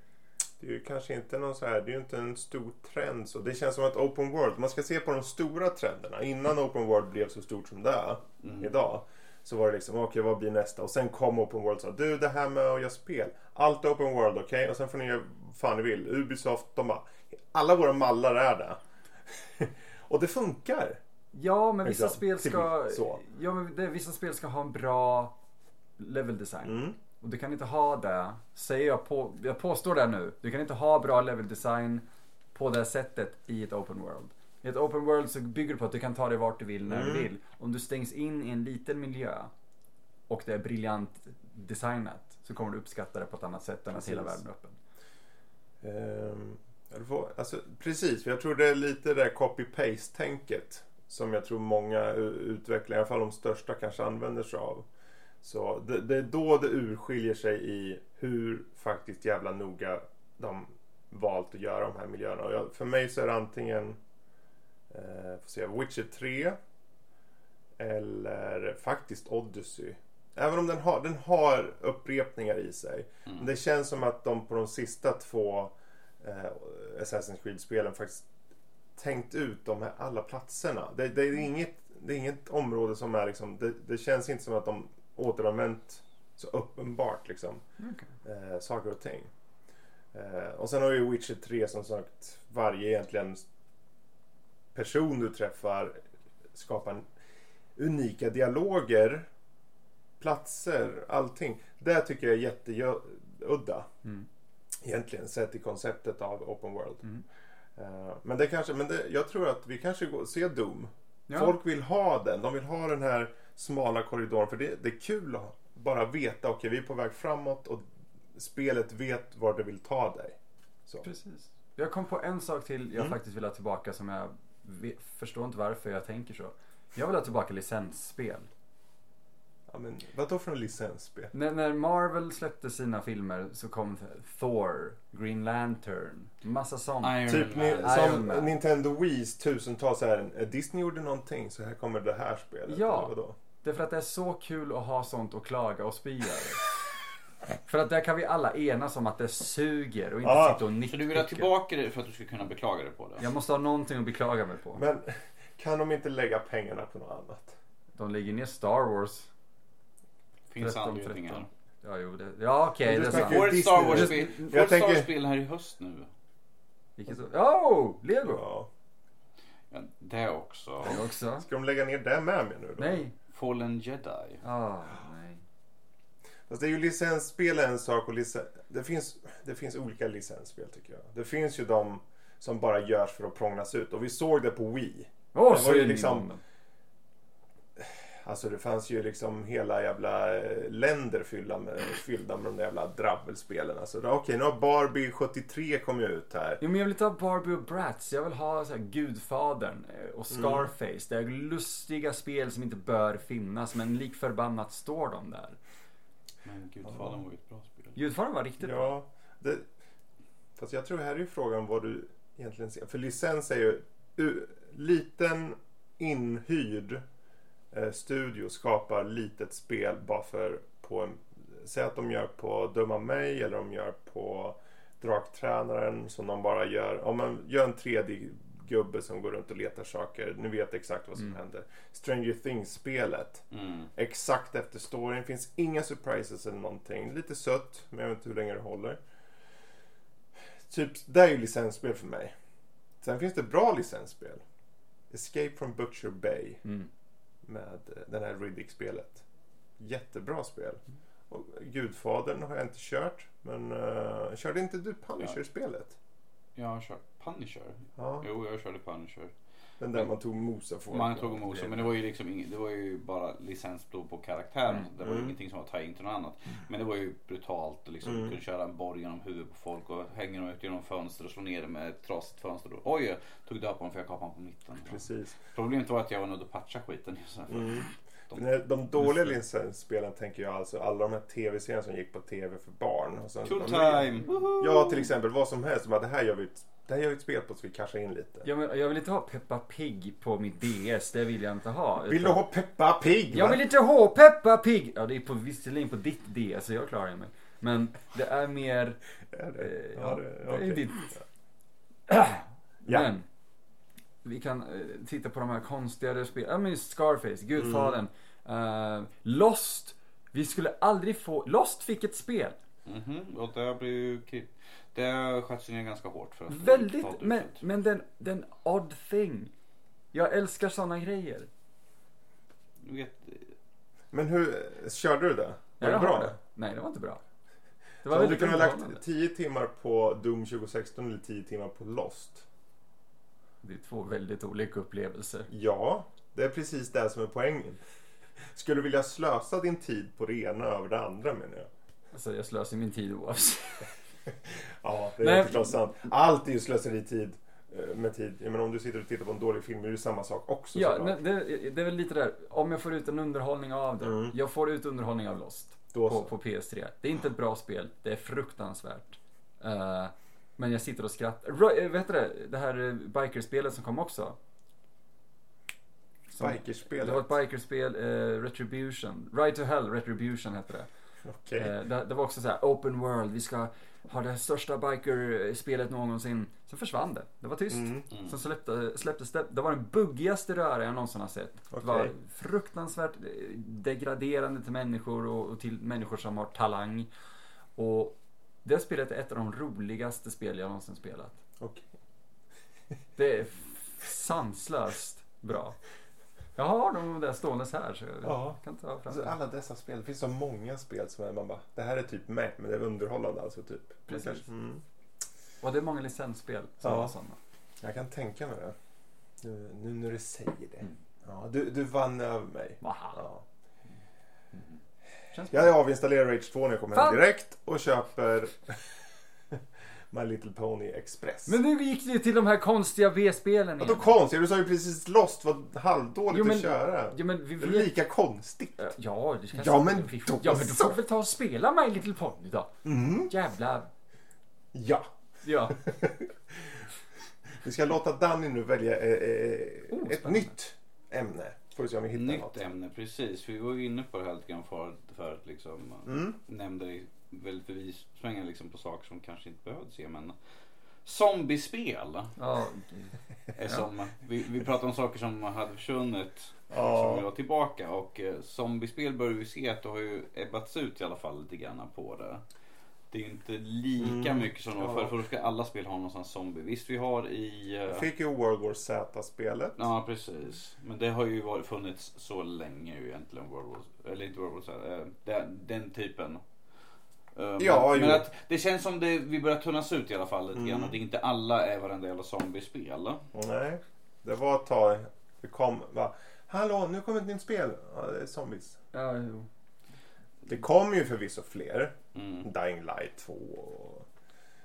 det är ju kanske inte någon så här, det är ju inte en stor trend så. Det känns som att open world, man ska se på de stora trenderna innan open world blev så stort som det är Mm. idag. Så var det liksom, okej vad blir nästa? Och sen kom Open World och sa, du det här med att göra spel. Allt Open World, okej? Och sen får ni göra vad fan ni vill. Ubisoft, de bara, alla våra mallar är det. [LAUGHS] och det funkar. Ja, men vissa Liksom, spel ska... Ja, men det, vissa spel ska ha en bra level design. Mm. Och du kan inte ha det, säger jag på, jag påstår det nu. Du kan inte ha bra level design på det sättet i ett open world. I ett open world så bygger det på att du kan ta dig vart du vill när Mm. du vill. Om du stängs in i en liten miljö och det är briljant designat så kommer du uppskatta det på ett annat sätt än att hela Precis. världen är öppen. Var- alltså, precis, för jag tror det är lite det copy-paste-tänket som jag tror många utvecklare, i alla fall de största, kanske använder sig av. Så det, det är då det urskiljer sig i hur faktiskt jävla noga de valt att göra de här miljöerna. Och jag, för mig så är det antingen eh, får se, Witcher 3 eller faktiskt Odyssey. Även om den har, den har upprepningar i sig. Mm. Men Det känns som att de på de sista två eh, Assassin's Creed-spelen faktiskt tänkt ut de här alla platserna. Det, det, är, inget, det är inget område som är liksom, det, det känns inte som att de återanvänt så uppenbart liksom eh, saker och ting. Eh, och sen har ju Witcher 3 som sagt varje egentligen person du träffar skapar unika dialoger, platser, allting. Det tycker jag är jätteudda Mm. egentligen sett i konceptet av Open World. Mm. Eh, men det kanske, men det, jag tror att vi kanske går, ser Doom. Ja. Folk vill ha den. De vill ha den här smala korridoren. För det, det är kul att bara veta, okej vi är på väg framåt och spelet vet var det vill ta dig. Så. Precis. Jag kom på en sak till jag Mm. faktiskt vill ha tillbaka som jag ve- förstår inte varför jag tänker så. Jag vill ha tillbaka licensspel. Ja, men, vad då för en licensspel? När, när Marvel släppte sina filmer så kom Thor, Green Lantern, massa sånt. Iron Typ ni, Man. Iron som Man. Nintendo Wii's tusentals så här, Disney gjorde någonting så här kommer det här spelet. Ja. Därför att det är så kul att ha sånt och klaga och spy över. För att där kan vi alla enas om att det suger och inte Ah. sitta och Så du vill ha tillbaka det för att du ska kunna beklaga dig på det? Jag måste ha någonting att beklaga mig på. Men kan de inte lägga pengarna på något annat? De lägger ner Star Wars. Finns 13, anledningar. 13. Ja, jo, det, ja okej, Men du det är snackar sant. Får ett Disney- Star Wars-spel Jag Får ett Star tänker- Wars-spel här i höst nu? Vilket så? Oh, Lego! Ja. Ja, det också. Det också. Ska de lägga ner det med mig nu då? Nej. Fallen Jedi. Ah, nej. Fast det är ju licensspel är en sak och licens... det, finns, det finns olika licensspel tycker jag. Det finns ju de som bara görs för att prånglas ut och vi såg det på Wii. Åh, var så ju liksom- liksom... Alltså det fanns ju liksom hela jävla eh, länder fyllda med, fyllda med de där jävla drabbelspelen. Alltså, okej, nu har Barbie 73 kommit ut här. Jo men jag vill inte ha Barbie och Bratz. Jag vill ha så här Gudfadern eh, och Mm. Scarface. Det är lustiga spel som inte bör finnas men lik förbannat står de där. Men Gudfadern var ju ett bra spel. Gudfadern var riktigt bra. Ja, det, fast jag tror här är ju frågan vad du egentligen ser. För licens är ju u, liten inhyrd studio skapar litet spel bara för på en, säg att de gör på Döma mig eller de gör på Draktränaren som de bara gör. Om man gör en 3D-gubbe som går runt och letar saker. Ni vet exakt vad som Mm. händer. Stranger Things-spelet. Mm. Exakt efter storyn. finns inga surprises eller någonting. Lite sött, men jag vet inte hur länge det håller. Typ, det är ju licensspel för mig. Sen finns det bra licensspel. Escape from Butcher Bay Mm. Med den här Riddick-spelet. Jättebra spel. Och Gudfadern har jag inte kört. Men uh, körde inte du Punisher-spelet? Jag har kört Punisher. Ja. Jo, jag körde Punisher. Den där man tog mos av folk. Man tog sig, men det var ju liksom inget, det var ju bara licens då på karaktären. Mm. Det var ju Mm. ingenting som var tie-in till något annat. Men det var ju brutalt. och Liksom, Mm. Du kunde köra en borr genom huvudet på folk och hänga dem ut genom fönster och slå ner dem med ett trasigt fönster. Och, oj, jag tog död på honom för jag kapade honom på mitten. Precis. Problemet var att jag var nödd att patcha skiten. För Mm. de- De, dåliga det. licensspelen tänker jag alltså alla de här tv-serierna som gick på tv för barn. Och sen, Tool de- time! Ja, till exempel vad som helst. Bara, det här gör vi ett, det här gör vi ett spel på så vi cashar in lite. Ja, men jag vill inte ha Peppa Pig på mitt DS. Det vill jag inte ha. Vill du ha Peppa Pig? Jag vill inte ha Peppa Pig! Ja, det är på, visserligen på ditt DS, så jag klarar mig. Men det är mer... Är Eh, det? ja, Ja, det, det är ditt. [CLEARS THROAT] Ja. Men vi kan eh, titta på de här konstigare spelen. Ja men Scarface, Gudfadern. Eh, Lost. Vi skulle aldrig få... Lost fick ett spel. Mhm, och det blir ju... Det sköts ner ganska hårt för att få Väldigt, men, men den, den odd thing. Jag älskar såna grejer. Du vet, Men hur, körde du det? Var det jag bra? har det. Nej, det var inte bra. Det Så var om du väldigt kunde ha lagt underhållande. 10 timmar på Doom 2016 eller 10 timmar på Lost? Det är två väldigt olika upplevelser. Ja, det är precis det som är poängen. Skulle du vilja slösa din tid på det ena över det andra menar jag? Alltså jag slösar min tid oavsett. Ja, det är Nej. förstås sant. Allt är ju slöseri tid eh, med tid. Jag menar om du sitter och tittar på en dålig film är det samma sak också Ja, men det, det är väl lite där. Om jag får ut en underhållning av det. Mm. Jag får ut underhållning av Lost. På, på PS3. Det är inte ett bra spel. Det är fruktansvärt. Eh, men jag sitter och skrattar. Eh, vet du det? Det här bikerspelet som kom också. Som- Bikerspelet. Det var ett bikerspel, eh, Retribution. Ride to Hell, Retribution hette det. Okej. Eh, det. Det var också så här open world, vi ska ha det största bikerspelet någonsin. Sen försvann det. Det var tyst. Mm. mm. Sen släppte, släpptes det. Det var den buggigaste röra jag någonsin har sett. Det var fruktansvärt eh, degraderande till människor och, och till människor som har talang. Och det spelet är ett av de roligaste spel jag någonsin spelat. Okej. Det är sanslöst bra. Jag har dem där ståendes här så jag Ja. kan ta fram Alltså, alla dessa spel. Det finns så många spel som är man bara, det här är typ med, men det är underhållande alltså typ. Precis. kanske- Mm. Och det är många licensspel som Ja. har sådana. Jag kan tänka mig det. Nu, nu när du säger det. Mm. Ja, du, du vann över mig. Aha. Ja. Bra. Jag avinstallerar Rage 2 när jag kommer hem direkt och köper My Little Pony Express. Men nu gick det ju till de här konstiga V-spelen Vadå igen. konstigt? Du sa ju precis Lost var halvdåligt Jo, men- att köra. Ja men vi Det är vet... lika konstigt. Eh, Ja, det ska Ja, men vi- då Ja, men du så. får väl ta och spela My Little Pony då. Mm. Jävlar. Ja. Ja. [LAUGHS] Vi ska låta Danny nu välja eh, eh, Oh, ett nytt ämne. Får vi se om vi hittar Nytt något. ämne, precis. Vi var ju inne på det här lite grann förut. förut liksom, Mm. Nämnde det väldigt förvisningen liksom på saker som kanske inte behövde se. Men zombiespel Ja, är som, vi, vi pratade om saker som hade försvunnit. Ja. Som var tillbaka och eh, zombiespel börjar vi se att det har ju ebbats ut i alla fall lite grann på det. Det är ju inte lika Mm, mycket som det var förr. För då ska alla spel ha någonstans zombie. Visst vi har i... eh, Jag fick ju World War Z-spelet. Ja precis. Men det har ju varit, funnits så länge ju egentligen. World War, eller inte World War Z, eh, den, den typen. Eh, Ja, men, att det känns som det, vi börjar tunnas ut i alla fall lite Mm. grann. Och det är inte alla är varenda jävla zombiespel. Nej, det var ett tag. Det kom va. Hallå, nu kommer ett nytt spel. Ja, det är zombies. ja, jo. Det kom ju förvisso fler. Mm. Dying Light 2 och,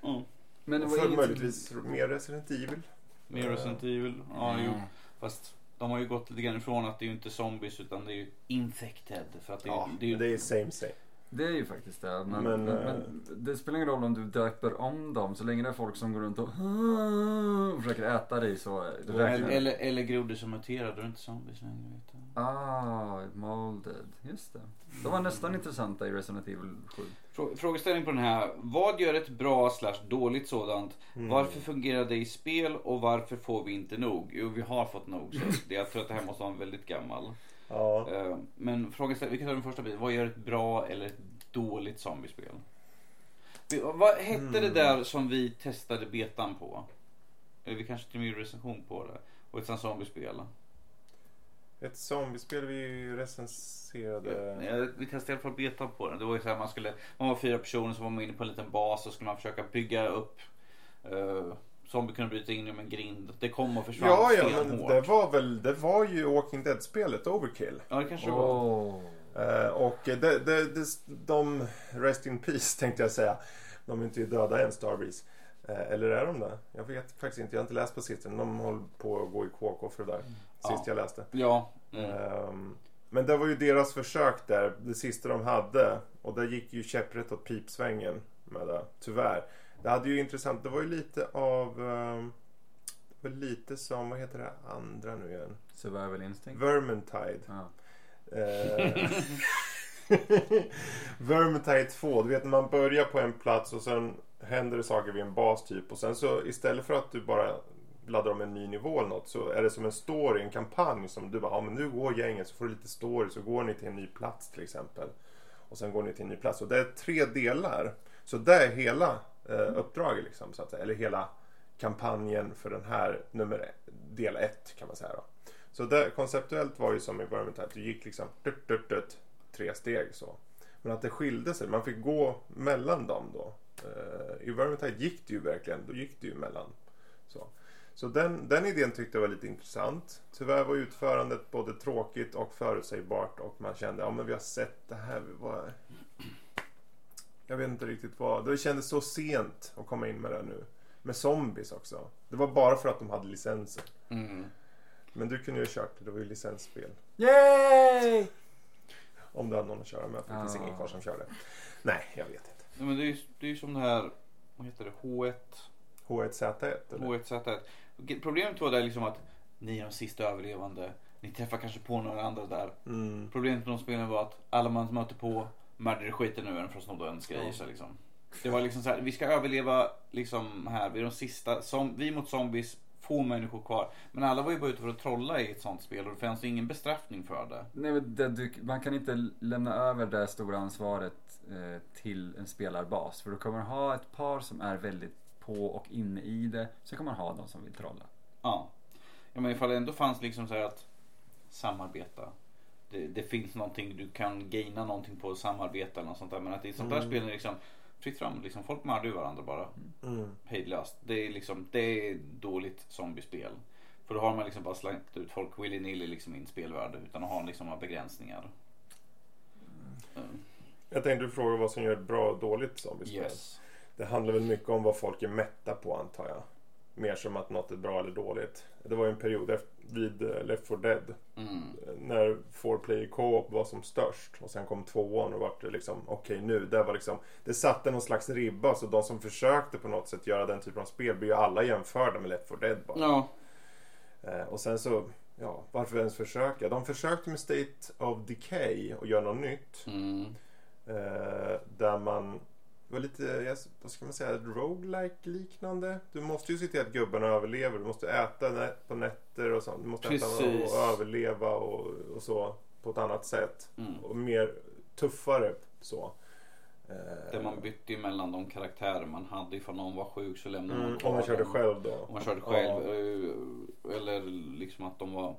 Mm. Men det var inget... möjligtvis mer Resident Evil. Mer Resident Evil. Ja, Mm. jo. Fast de har ju gått lite grann ifrån att det är ju inte zombies utan det är ju infected. För att det, är- Ja, det är ju... det är same same. Det är ju faktiskt det. Men, Men, men, eh, men det spelar ingen roll om du döper om dem. Så länge det är folk som går runt och, och [LAUGHS] försöker äta dig så eller, det. eller, eller grodor som muterar, då är inte zombies längre. Vet. Ah, molded. Just det. De var nästan intressanta i Resident Evil 7. Frå- Frågeställning på den här. Vad gör ett bra slash dåligt sådant? Mm. Varför fungerar det i spel och varför får vi inte nog? Jo, vi har fått nog. Så det, jag tror att det här måste vara en väldigt gammal. Ja. Eh, Men frågeställning, vi kan ta den första biten. Vad gör ett bra eller ett dåligt zombiespel? Vad hette det Mm. där som vi testade betan på? Eller vi kanske till och med gjorde recension på det. Och ett sånt zombiespel. Ett zombiespel vi recenserade. Ja, vi testade i alla fall betan på det. Det var ju så här man skulle, man var fyra personer som var inne på en liten bas och skulle man försöka bygga upp uh, Zombie kunde bryta in genom en grind. Det kom och försvann Ja, ja, men det var väl, det var ju Walking Dead-spelet Overkill. Ja, det kanske det var. Åh. Eh, och det, det, det, de, Rest in Peace [LAUGHS] tänkte jag säga. De är inte döda än, Starbreeze. Eh, eller är de det? Jag vet faktiskt inte. Jag har inte läst på sistone. De håller på att gå i KK för det där. Sist Ja. jag läste. Ja. Mm. Men det var ju deras försök där. Det sista de hade. Och där gick ju käpprätt åt pipsvängen med det. Tyvärr. Det hade ju intressant. Det var ju lite av... Um, det var lite som, vad heter det andra nu igen? Survival instinct. Vermintide. Ja. Eh, [LAUGHS] Vermintide 2, du vet när man börjar på en plats och sen händer det saker vid en bas typ och sen så istället för att du bara laddar de en ny nivå eller något så är det som en story, en kampanj som du bara, ja men nu går gänget så får du lite story så går ni till en ny plats till exempel. Och sen går ni till en ny plats och det är tre delar. Så det är hela eh, uppdraget liksom så att säga, eller hela kampanjen för den här nummer ett, del 1. kan man säga då. Så det, konceptuellt var ju som i början att du gick liksom dut, dut, dut, tre steg så. Men att det skilde sig, man fick gå mellan dem då. Eh, I Vermintide gick det ju verkligen, då gick det ju mellan. Så, så den, den idén tyckte jag var lite intressant. Tyvärr var utförandet både tråkigt och förutsägbart och man kände, ja men vi har sett det här. Vad... Jag vet inte riktigt vad. Det kändes så sent att komma in med det nu. Med zombies också. Det var bara för att de hade licenser. Mm. Men du kunde ju ha kört det, det var ju licensspel. Yay! Om du hade någon att köra med, för det finns Ja. ingen kvar som kör det. Nej, jag vet inte. Ja, men det är ju det är ju som det här, vad heter det, H1, H1Z1 eller? H1Z1. Okej, Problemet var där liksom att ni är de sista överlevande. Ni träffar kanske på några andra där. Mm. Problemet med de spelen var att alla man möter på mördade skiten ur en för att ens grejer. Ja. Så liksom. Det var liksom så här, vi ska överleva liksom här. Vi är de sista, som, vi mot zombies, få människor kvar. Men alla var ju bara ute för att trolla i ett sånt spel och det fanns ju ingen bestraffning för det. Nej, men det, du, man kan inte lämna över det stora ansvaret eh, till en spelarbas. För du kommer ha ett par som är väldigt på och inne i det. Sen kommer man ha de som vill trolla. Ja. ja men ifall det ändå fanns liksom så här att samarbeta. Det, det finns någonting du kan gaina någonting på att samarbeta eller något sånt där. Men att i sånt där Mm. spel är det liksom fritt fram. Liksom, folk mördar ju varandra bara. Mm. hejdlöst. Det är liksom, det är dåligt zombiespel. För då har man liksom bara slängt ut folk willy-nilly liksom i en spelvärld utan att ha liksom några begränsningar. Mm. Jag tänkte du fråga vad som gör ett bra och dåligt zombiespel. Yes. Det handlar väl mycket om vad folk är mätta på antar jag. Mer som att något är bra eller dåligt. Det var ju en period efter, vid eh, Left 4 Dead. Mm. När 4 player co-op var som störst. Och sen kom tvåan och vart det liksom okej nu. Det var liksom Det satte någon slags ribba. Så de som försökte på något sätt göra den typen av spel blir ju alla jämförda med Left 4 Dead bara. Ja. Eh, och sen så, ja, varför ens försöka? De försökte med State of Decay och göra något nytt. Mm. Eh, där man det var lite, ja, vad ska man säga, roguelike liknande. Du måste ju se till att gubbarna överlever. Du måste äta på nätter och sånt. Du måste äta Precis. och överleva och, och så på ett annat sätt. Mm. Och mer tuffare så. Där man bytte mellan de karaktärer man hade. Ifall någon var sjuk så lämnade mm, man kvar om man körde dem. själv då. Om man körde själv. eh, Eller liksom att de var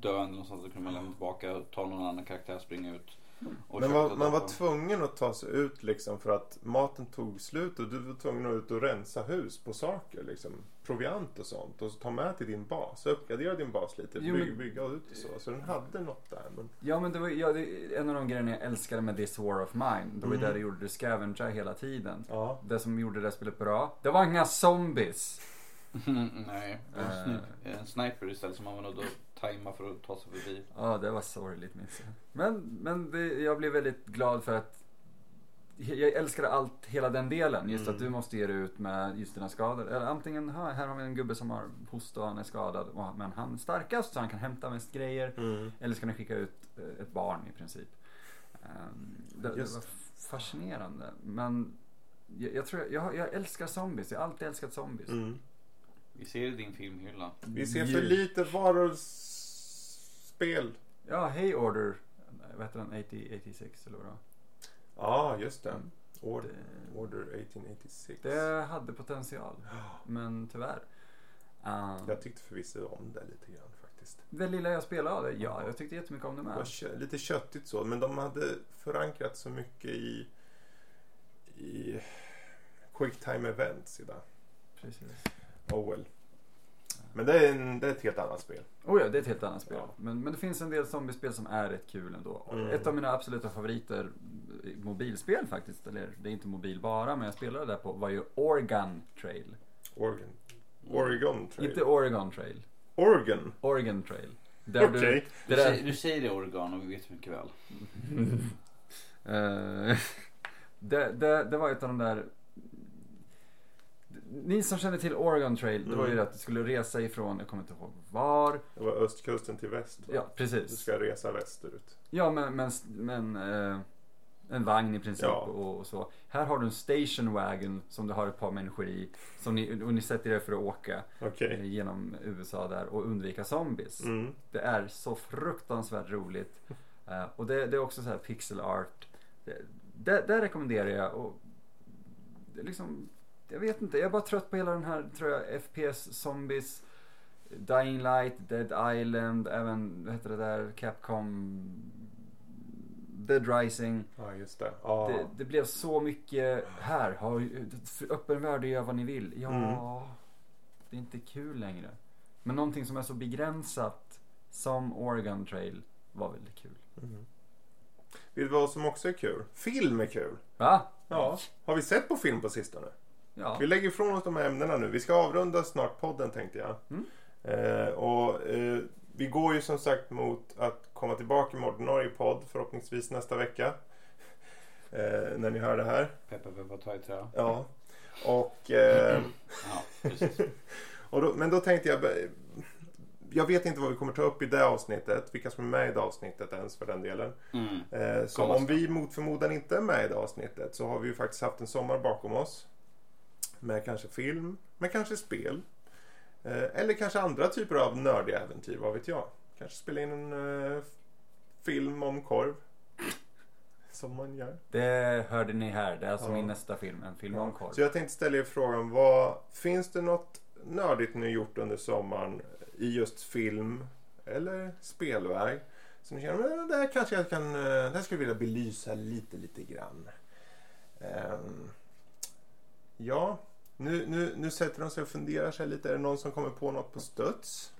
döende någonstans. Då kunde man lämna tillbaka, ta någon annan karaktär, springa ut. Och Men var, man var tvungen att ta sig ut liksom för att maten tog slut och du var tvungen att ut och rensa hus på saker. Liksom. Proviant och sånt. Och så ta med till din bas. Uppgradera din bas lite. Jo, bygga, bygga ut och så. Så den hade något där. Men... Ja men det var ja, det, är en av de grejerna jag älskade med This War of Mine. Det var Mm. där du gjorde du scavengea hela tiden. Ja. Det som gjorde det spelet bra, det var inga zombies. Nej, det var en, Eh. sni- en sniper istället som man var att tajma för att ta sig förbi. Ja, det var sorgligt minns jag. Men, men det, jag blev väldigt glad för att jag älskade allt, hela den delen. Just Mm. att du måste ge dig ut med just dina skador. Eller antingen, här, här har vi en gubbe som har hosta och han är skadad. Men han är starkast så han kan hämta mest grejer. Mm. Eller så kan du skicka ut eh, ett barn i princip. Ehm, det, det var fascinerande. Men jag, jag tror jag, jag älskar zombies. Jag har alltid älskat zombies. Mm. Vi ser i din filmhylla. Vi ser för lite varulvsspel. Ja, Hey Order. Vad heter den? 80, 86 eller vad det. Ja, just det. Order, Det- Order 1886. Det hade potential. Men tyvärr. Um, Jag tyckte förvisso om det lite grann faktiskt. det lilla jag spelade av det, ja. Jag tyckte jättemycket om det Det var med. kö- lite köttigt så. Men de hade förankrat så mycket i, i Quick Time Events idag. Precis. Oh well. Men det är, en, det är ett helt annat spel. Oh ja, det är ett helt annat spel. Ja. Men, men det finns en del zombiespel som är rätt kul ändå. Mm. Ett av mina absoluta favoriter, mobilspel faktiskt, eller det är inte mobil bara, men jag spelade där på, var ju Oregon Trail. Oregon, Oregon Trail. Inte Oregon Trail, Oregon? Oregon Trail. Där Okej. du, där, säger, du säger det organ och vi vet mycket väl. [LAUGHS] Eh, det, det, det var ett av de där Ni som känner till Oregon Trail, det var ju Mm. det att du skulle resa ifrån, jag kommer inte ihåg var. Det var östkusten till väst. va? Ja, Du precis. ska resa västerut. Ja, men, men, men eh, en vagn i princip Ja. och, och så. Här har du en station wagon som du har ett par människor i. Som ni, och ni sätter er för att åka Okej. eh, genom USA där och undvika zombies. Mm. Det är så fruktansvärt roligt. [LAUGHS] Eh, och det, det är också så här pixel art. Det, det, det rekommenderar jag. Och det liksom, jag vet inte, jag är bara trött på hela den här tror jag, FPS zombies. Dying Light, Dead Island, även vad heter det där, Capcom Dead Rising. Ja, just det. Ja. Det, det blev så mycket här. Ju- öppen värld och gör vad ni vill. Ja, Mm. det är inte kul längre. Men någonting som är så begränsat som Oregon Trail var väldigt kul. Mm. Vet du vad som också är kul? Film är kul. Va? Ja. Har vi sett på film på sistone? Ja. Vi lägger ifrån oss de här ämnena nu. Vi ska avrunda snart podden tänkte jag. Mm. Eh, och eh, vi går ju som sagt mot att komma tillbaka med ordinarie podd förhoppningsvis nästa vecka. Eh, när ni hör det här. Peppa peppa ta i trä. Ja. Och, eh, Ja, [LAUGHS] och då, men då tänkte jag. Jag vet inte vad vi kommer ta upp i det avsnittet. Vilka som är med i det avsnittet ens för den delen. Mm. Eh, så Komma om vi mot förmodan inte är med i det avsnittet så har vi ju faktiskt haft en sommar bakom oss. Med kanske film, med kanske spel. Eh, eller kanske andra typer av nördiga äventyr, vad vet jag. Kanske spela in en eh, film om korv. Som man gör. Det hörde ni här. Det är alltså Ja. min nästa film. En film om korv. Så jag tänkte ställa er frågan, vad, finns det något nördigt ni gjort under sommaren i just film eller spelväg? Så ni känner, men det här kanske jag kan, eh, det här skulle jag vilja belysa lite, lite grann. Ehm, ja, nu, nu, nu sätter de sig och funderar sig lite. Är det någon som kommer på något på studs?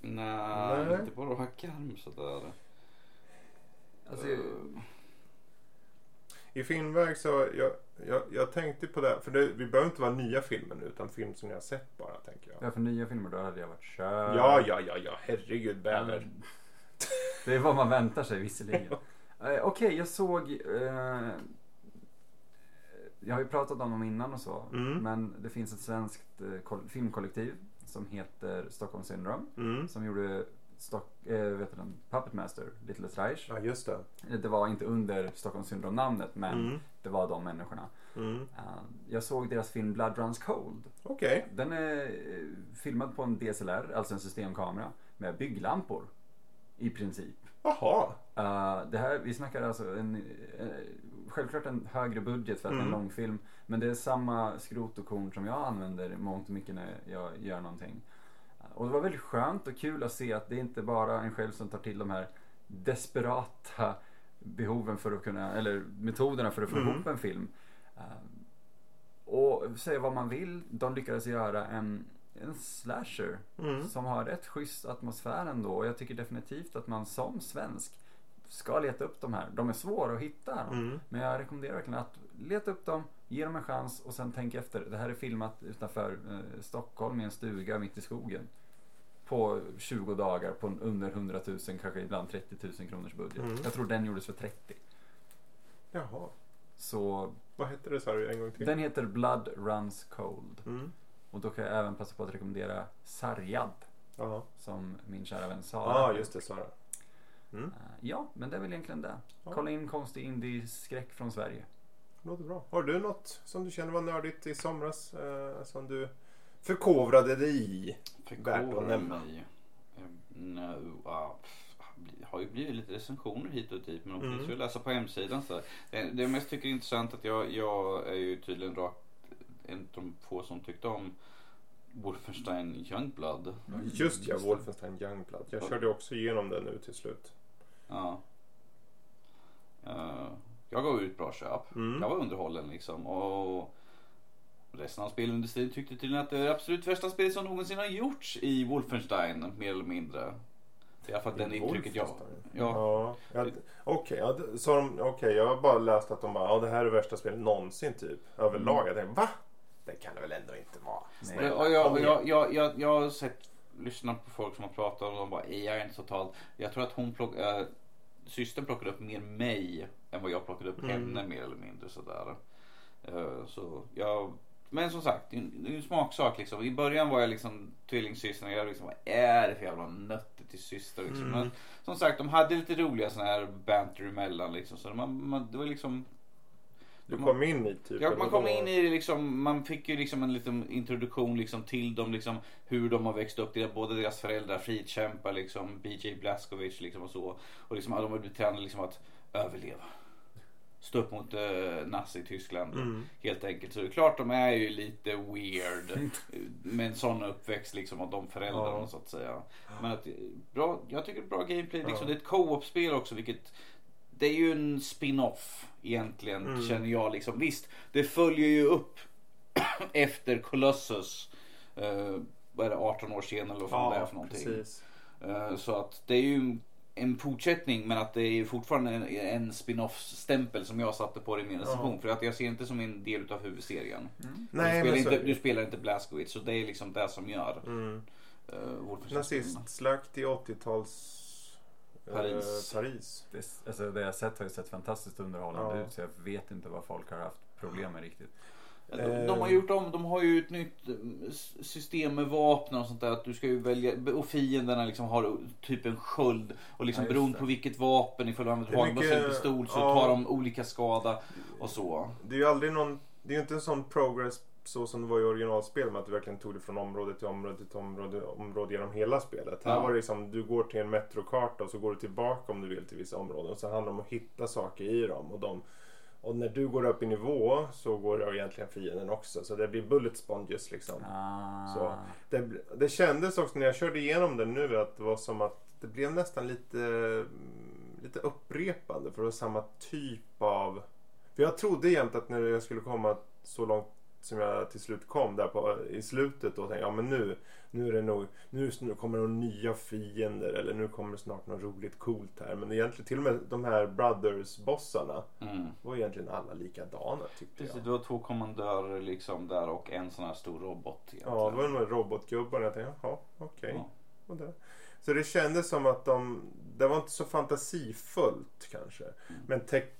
Nej, Nej. inte på rak arm sådär. Alltså, Eh, I filmväg så, jag, jag, jag tänkte på det, för det, vi behöver inte vara nya filmer nu, utan film som ni har sett bara, tänker jag. ja, för nya filmer då hade jag varit kör. Ja, ja, ja, ja, herregud, bäver. [LAUGHS] Det är vad man väntar sig visserligen. [LAUGHS] Eh, Okej, jag såg... Eh, jag har ju pratat om dem innan och så. Mm. Men det finns ett svenskt eh, koll- filmkollektiv som heter Stockholm Syndrome. Mm. Som gjorde Stock, eh, vet du, den, Puppet Master, Little Reich. Ja, just det. Det var inte under Stockholm Syndrome namnet men Mm. det var de människorna. Mm. Eh, jag såg deras film Blood Runs Cold. Okej. Den är eh, filmad på en DSLR, alltså en systemkamera, med bygglampor. I princip. Jaha. Det här, vi snackar alltså en, eh, självklart en högre budget för att det är en Mm. långfilm. Men det är samma skrot och korn som jag använder mångt och mycket när jag gör någonting. Och det var väldigt skönt och kul att se att det inte bara är en själv som tar till de här desperata behoven för att kunna, eller metoderna för att få Mm. ihop en film. Uh, och säga vad man vill, de lyckades göra en, en slasher Mm. som har rätt schysst atmosfär ändå. Och jag tycker definitivt att man som svensk ska leta upp de här. De är svåra att hitta. Mm. Men jag rekommenderar verkligen att leta upp dem, ge dem en chans och sen tänk efter. Det här är filmat utanför eh, Stockholm i en stuga mitt i skogen. På 20 dagar på under 100 000, kanske ibland 30 000 kronors budget. Mm. Jag tror den gjordes för 30. Jaha. Så Vad hette det sa du en gång till? den heter Blood Runs Cold. Mm. Och då kan jag även passa på att rekommendera Sarjad. Ja. Som min kära vän Sara Ja, har just det Sara. Mm. Eh, Ja, men det är väl egentligen det. Ja. Kolla in konstig indie-skräck från Sverige. Låter bra. Har du något som du känner var nördigt i somras? Eh, som du förkovrade dig i? Värt att Förkovra nämna. mig. No, ah, pff, det har ju blivit lite recensioner hit och dit men de Mm. finns ju att läsa på hemsidan. Så. Det, det jag mest tycker är intressant att jag, jag är ju tydligen rakt en av de få som tyckte om Wolfenstein Youngblood. Just ja, Wolfenstein Youngblood. Jag körde också igenom den nu till slut. Ja. Eh, jag gav ut bra köp. Mm. Jag var underhållen liksom. Och resten av spelindustrin tyckte tydligen att det är det absolut värsta spelet som någonsin har gjorts i Wolfenstein. Mer eller mindre. Det i alla fall den intrycket jag... Ja. Ja, ja, Okej, ja, så de- okej, jag har bara läst att de bara, ja det här är värsta spelet någonsin typ. Överlag. Jag tänkte, va? Det kan det väl ändå inte vara? Jag, och jag, jag, jag, jag har sett, lyssnat på folk som har pratat och de bara, "Eh, jag är inte totalt. Jag tror att hon plock, äh, systern plockade upp mer mig än vad jag plockade upp Mm. henne mer eller mindre sådär. Eh, så jag Men som sagt, det är en, smaksak liksom. I början var jag liksom tvillingsystrarna. Jag liksom, vad är det för jävla nötter till syster liksom. Mm. Men som sagt, de hade lite roliga såna här banter emellan liksom. Så man, man, det var liksom Du kom in i typ? Ja, man kom in i det liksom, man fick ju liksom en liten introduktion liksom till dem liksom hur de har växt upp, deras, både deras föräldrar, frikämpar liksom, BJ Blazkowicz liksom och så. Och liksom de har blivit tränade liksom att överleva. Stå upp mot eh, Nazi-Tyskland Mm. helt enkelt. Så det är klart de är ju lite weird [LAUGHS] med en sån uppväxt liksom av de föräldrarna Ja. så att säga. Men att, bra, jag tycker bra gameplay. Liksom. Ja. Det är ett co-op-spel också vilket det är ju en spin-off egentligen mm. känner jag liksom. Visst, det följer ju upp [CLEARS THROAT] efter Colossus. Eh, vad är det, 18 år senare eller vad ja, det är för någonting. Eh, så att det är ju en fortsättning men att det är fortfarande en, en spin-off stämpel som jag satte på det i min recension. För att jag ser inte som en del av huvudserien. Mm. Nej, du, spelar inte, du spelar inte Blaskowitz så det är liksom det som gör. Mm. Uh, Nazistlök till 80-tals Paris. Eh, Paris. Det, alltså, det jag sett har ju sett fantastiskt underhållande ja. ut så jag vet inte vad folk har haft problem med riktigt. De, de, har eh, gjort om, de har ju ett nytt eh, system med vapen och sånt där. Att du ska ju välja, och fienderna liksom har typ en sköld. Och liksom ja, beroende på vilket vapen, ifall du använder hagelbössa pistol så ja, tar de olika skada och så. Det är ju aldrig någon, det är ju inte en sån progress så som det var i originalspel med att du verkligen tog det från område till område till område, område genom hela spelet. Här Ja. var det liksom, du går till en metrokarta och så går du tillbaka om du vill till vissa områden. Och så handlar det om att hitta saker i dem. Och, de, och när du går upp i nivå så går det egentligen fienden också. Så det blir bullet sponges liksom. Ah. Så. Det, det kändes också när jag körde igenom den nu att det var som att det blev nästan lite, lite upprepande. För det var samma typ av... För jag trodde jämt att när jag skulle komma så långt som jag till slut kom där på, i slutet då tänkte jag ja men nu, nu är det nog, nu, nu kommer det nya fiender eller nu kommer det snart något roligt coolt här. Men egentligen till och med de här Brothers-bossarna Mm. var egentligen alla likadana tyckte Precis, jag. det var två kommandörer liksom där och en sån här stor robot. Egentligen. Ja, det var de här robotgubbarna. Jag tänkte, jaha, okej. Ja. Och det. Så det kändes som att de, det var inte så fantasifullt kanske. Mm. Men tek,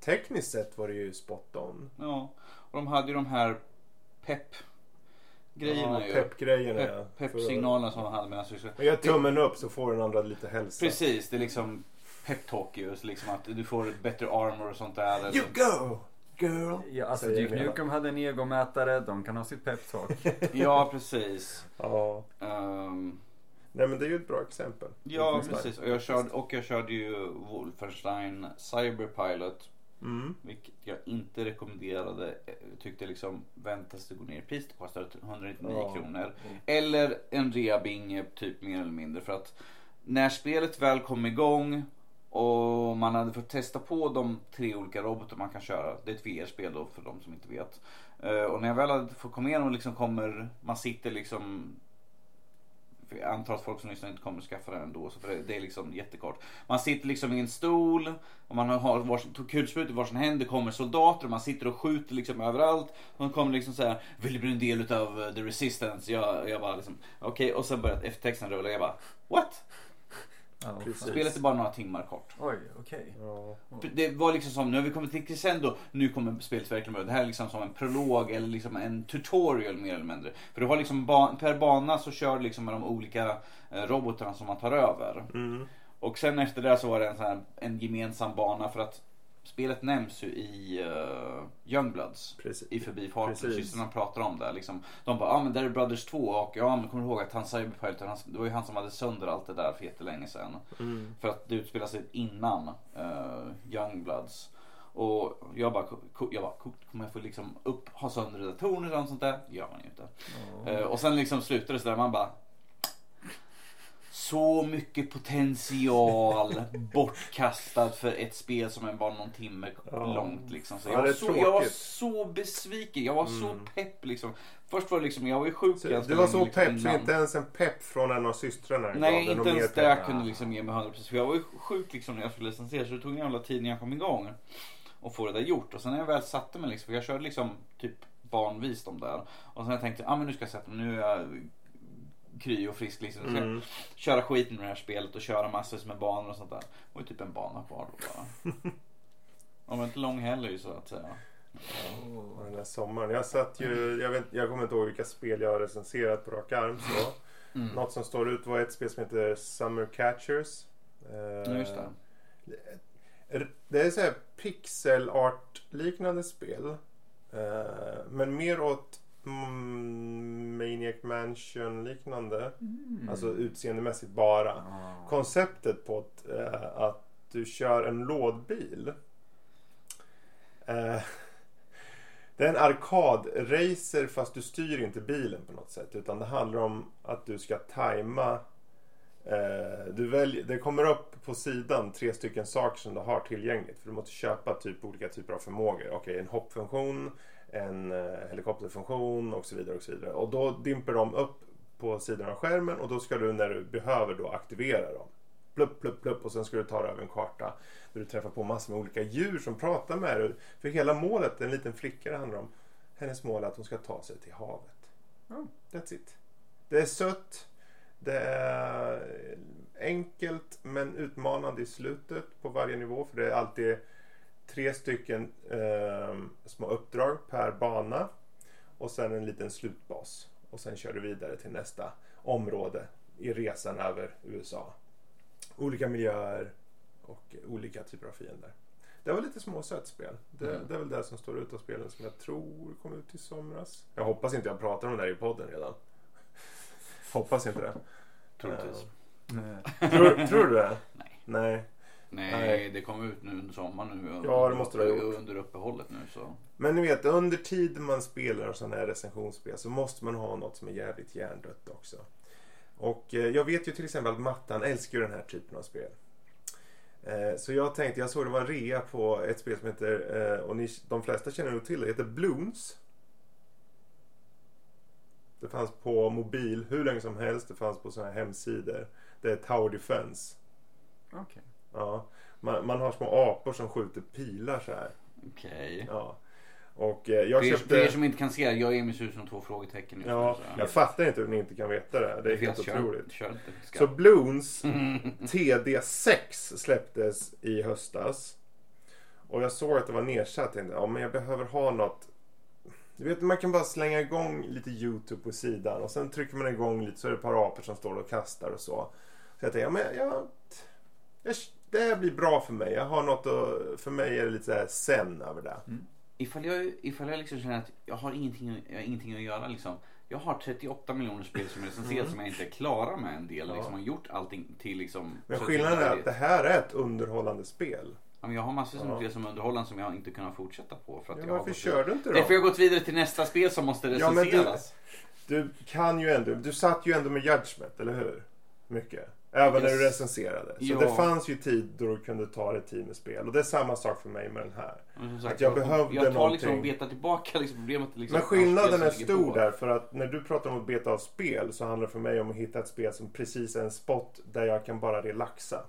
tekniskt sett var det ju spot on. Ja, och de hade ju de här pepp grejerna ja, ju. Peppgrejerna ja. Pepp- För- Pepp-signalerna som de hade medan vi Men gör tummen upp så får den andra lite hälsa. Precis, det är liksom peptalk ju. så Liksom att du får bättre armor och sånt där. eller- You go! Girl! Ja, alltså Duke. Nukem hade en egomätare, de kan ha sitt peptalk. [LAUGHS] Ja, precis. Ja. Ehm, Nej men det är ju ett bra exempel. ja, precis. Och jag, körde, och jag körde ju Wolfenstein Cyberpilot. Mm. Vilket jag inte rekommenderade. Jag Tyckte liksom vänta tills det går ner i pris. Det kostar 199 Ja. kronor. Eller en reabinge typ mer eller mindre. För att när spelet väl kom igång och man hade fått testa på de tre olika robotar man kan köra. Det är ett VR-spel då för de som inte vet. Eh, Och när jag väl hade fått komma igenom och liksom kommer, man sitter liksom jag antar att folk som lyssnar inte kommer att skaffa det ändå. Så för det, det är liksom jättekort. Man sitter liksom i en stol och man har varsin, tog i varsin hand. Det kommer soldater och man sitter och skjuter liksom överallt. Och de kommer liksom säga. Vill du bli en del utav eh, the resistance? Jag, jag bara liksom okej. Och sen börjar eftertexten rulla. Jag bara what? Ja. Spelet är bara några timmar kort. Oj, okej. Ja. Det var liksom som, nu har vi kommit till crescendo, nu kommer spelet verkligen börja. Det här är liksom som en prolog eller liksom en tutorial mer eller mindre. För du har liksom ba- per bana så kör du liksom med de olika eh, robotarna som man tar över. Mm. Och sen efter det så var det en, sån här, en gemensam bana för att spelet nämns ju i uh, Youngbloods. Precis. I förbifarten. Precis. Systrarna pratar om det. Liksom. De bara, ja ah, men där är Brothers 2 och ja men kommer du ihåg att han Cyberpilot, han, det var ju han som hade sönder allt det där för jättelänge sedan. Mm. För att det utspelar sig innan uh, Youngbloods. Och jag bara, jag bara ko- kommer jag få liksom upp, ha sönder det där tornet och sånt där? Det gör man ju inte. Eh, och sen liksom slutar det sådär, man bara så mycket potential bortkastad för ett spel som är bara någon timme långt. Liksom. Så Ja, jag, var så, jag var så besviken. Jag var så Mm. pepp liksom. Först var det liksom, jag var ju sjuk Så ganska du var så liksom, pepp så innan. inte ens en pepp från en av systrarna Nej, inte ens det kunde liksom ge mig 100% för jag var ju sjuk liksom när jag skulle recensera så det tog en jävla tid när jag kom igång och få det där gjort. Och sen när jag väl satte mig liksom, för jag körde liksom typ barnvis de där. Och sen jag tänkte ah, men nu ska jag sätta mig, nu är jag kry och frisk liksom. Ska Mm. köra skiten med det här spelet och köra massor med banor och sånt där. Ju typ en bana kvar då bara. [LAUGHS] Och var inte lång heller ju så att säga. Och den här sommaren. Jag satt ju, jag, vet, jag kommer inte ihåg vilka spel jag har recenserat på rak arm. Så. Mm. Något som står ut var ett spel som heter Summer Catchers. Eh, just det. Det är så här pixel art liknande spel. Eh, men mer åt Maniac Mansion liknande. Mm. Alltså utseendemässigt bara. Ah. Konceptet på att, eh, att du kör en lådbil. Eh, [LAUGHS] det är en arkadracer fast du styr inte bilen på något sätt. Utan det handlar om att du ska tajma. Eh, du väljer, det kommer upp på sidan tre stycken saker som du har tillgängligt. För du måste köpa typ olika typer av förmågor. Okej, en hoppfunktion, en eh, helikopterfunktion och så vidare. Och så vidare. Och då dimper de upp på sidan av skärmen och då ska du när du behöver då aktivera dem. Plupp, plupp, plupp och sen ska du ta dig över en karta där du träffar på massor med olika djur som pratar med dig. För hela målet, en liten flicka det handlar om, hennes mål är att hon ska ta sig till havet. Ja. That's it. Det är sött, det är enkelt men utmanande i slutet på varje nivå för det är alltid tre stycken eh, små uppdrag per bana och sen en liten slutbas. Och sen kör du vidare till nästa område i resan över USA. Olika miljöer och olika typer av fiender. Det var lite småsött spel. Det, Mm. det är väl det som står ut av spelen som jag tror kom ut i somras. Jag hoppas inte jag pratar om det här i podden redan. Hoppas inte det. Troligtvis. Eh, Tror, tror du det? Nej. Nej. Nej, Nej. det kom ut nu under sommaren nu. Ja, det måste det ha gjort. Under uppehållet nu så. Men ni vet, under tiden man spelar sådana här recensionsspel så måste man ha något som är jävligt hjärndött också. Och eh, jag vet ju till exempel att Mattan älskar den här typen av spel. Eh, så jag tänkte, jag såg det var en rea på ett spel som heter, eh, och ni, de flesta känner nog till det, det heter Bloons. Det fanns på mobil hur länge som helst, det fanns på sådana här hemsidor. Det är Tower Defense. Okej. Ja. Man, man har små apor som skjuter pilar så här. Okej. Ja. Och eh, jag För, köpte... för er som inte kan se, jag är ser ut som två frågetecken just Ja, nu. jag fattar inte hur ni inte kan veta det. Det är helt Kör- otroligt. Kör inte. Så Bloons [LAUGHS] TD6 släpptes i höstas. Och jag såg att det var nedsatt. Jag tänkte, ja men jag behöver ha något. Du vet, man kan bara slänga igång lite YouTube på sidan. Och sen trycker man igång lite så är det ett par apor som står och kastar och så. Så jag tänkte, ja men jag, jag, det här blir bra för mig. Jag har något att, för mig är det lite så här sen över det. Ifall jag, ifall jag liksom känner att jag har ingenting, jag har ingenting att göra liksom. Jag har 38 miljoner spel som är recenserat som jag inte är klara med en del. Mm. Ja. Liksom, har gjort allting till liksom. Men skillnaden är att det här är ett underhållande spel. Ja, men jag har massor som Ja. som underhållande som jag inte kunnat fortsätta på. För att Ja, jag varför kör du inte då? För jag har gått vidare till nästa spel som måste Ja, men du- recenseras. Du kan ju ändå, du satt ju ändå med judgment, eller hur? Mycket. Även när du recenserade. Så Ja. det fanns ju tid då du kunde ta dig tid med spel. Och det är samma sak för mig med den här. Sagt, att jag behövde jag tar liksom någonting. beta tillbaka liksom problemet. Liksom, Men skillnaden spel är stor på. där för att när du pratar om att beta av spel så handlar det för mig om att hitta ett spel som precis är en spot där jag kan bara relaxa.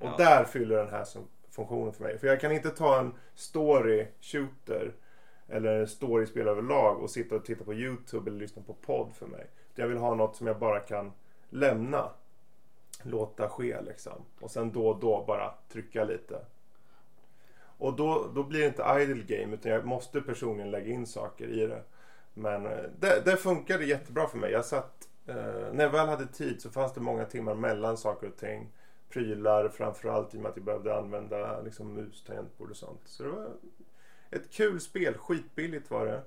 Och Ja. där fyller den här som funktionen för mig. För jag kan inte ta en story shooter eller en storyspel överlag och sitta och titta på YouTube eller lyssna på podd för mig. Jag vill ha något som jag bara kan lämna. Låta ske liksom. Och sen då och då bara trycka lite. Och då, då blir det inte idle game utan jag måste personligen lägga in saker i det. Men eh, det, det funkade jättebra för mig. Jag satt, eh, när jag väl hade tid så fanns det många timmar mellan saker och ting. Prylar framförallt i och med att jag behövde använda liksom, mus, tangentbord och sånt. Så det var ett kul spel. Skitbilligt var det.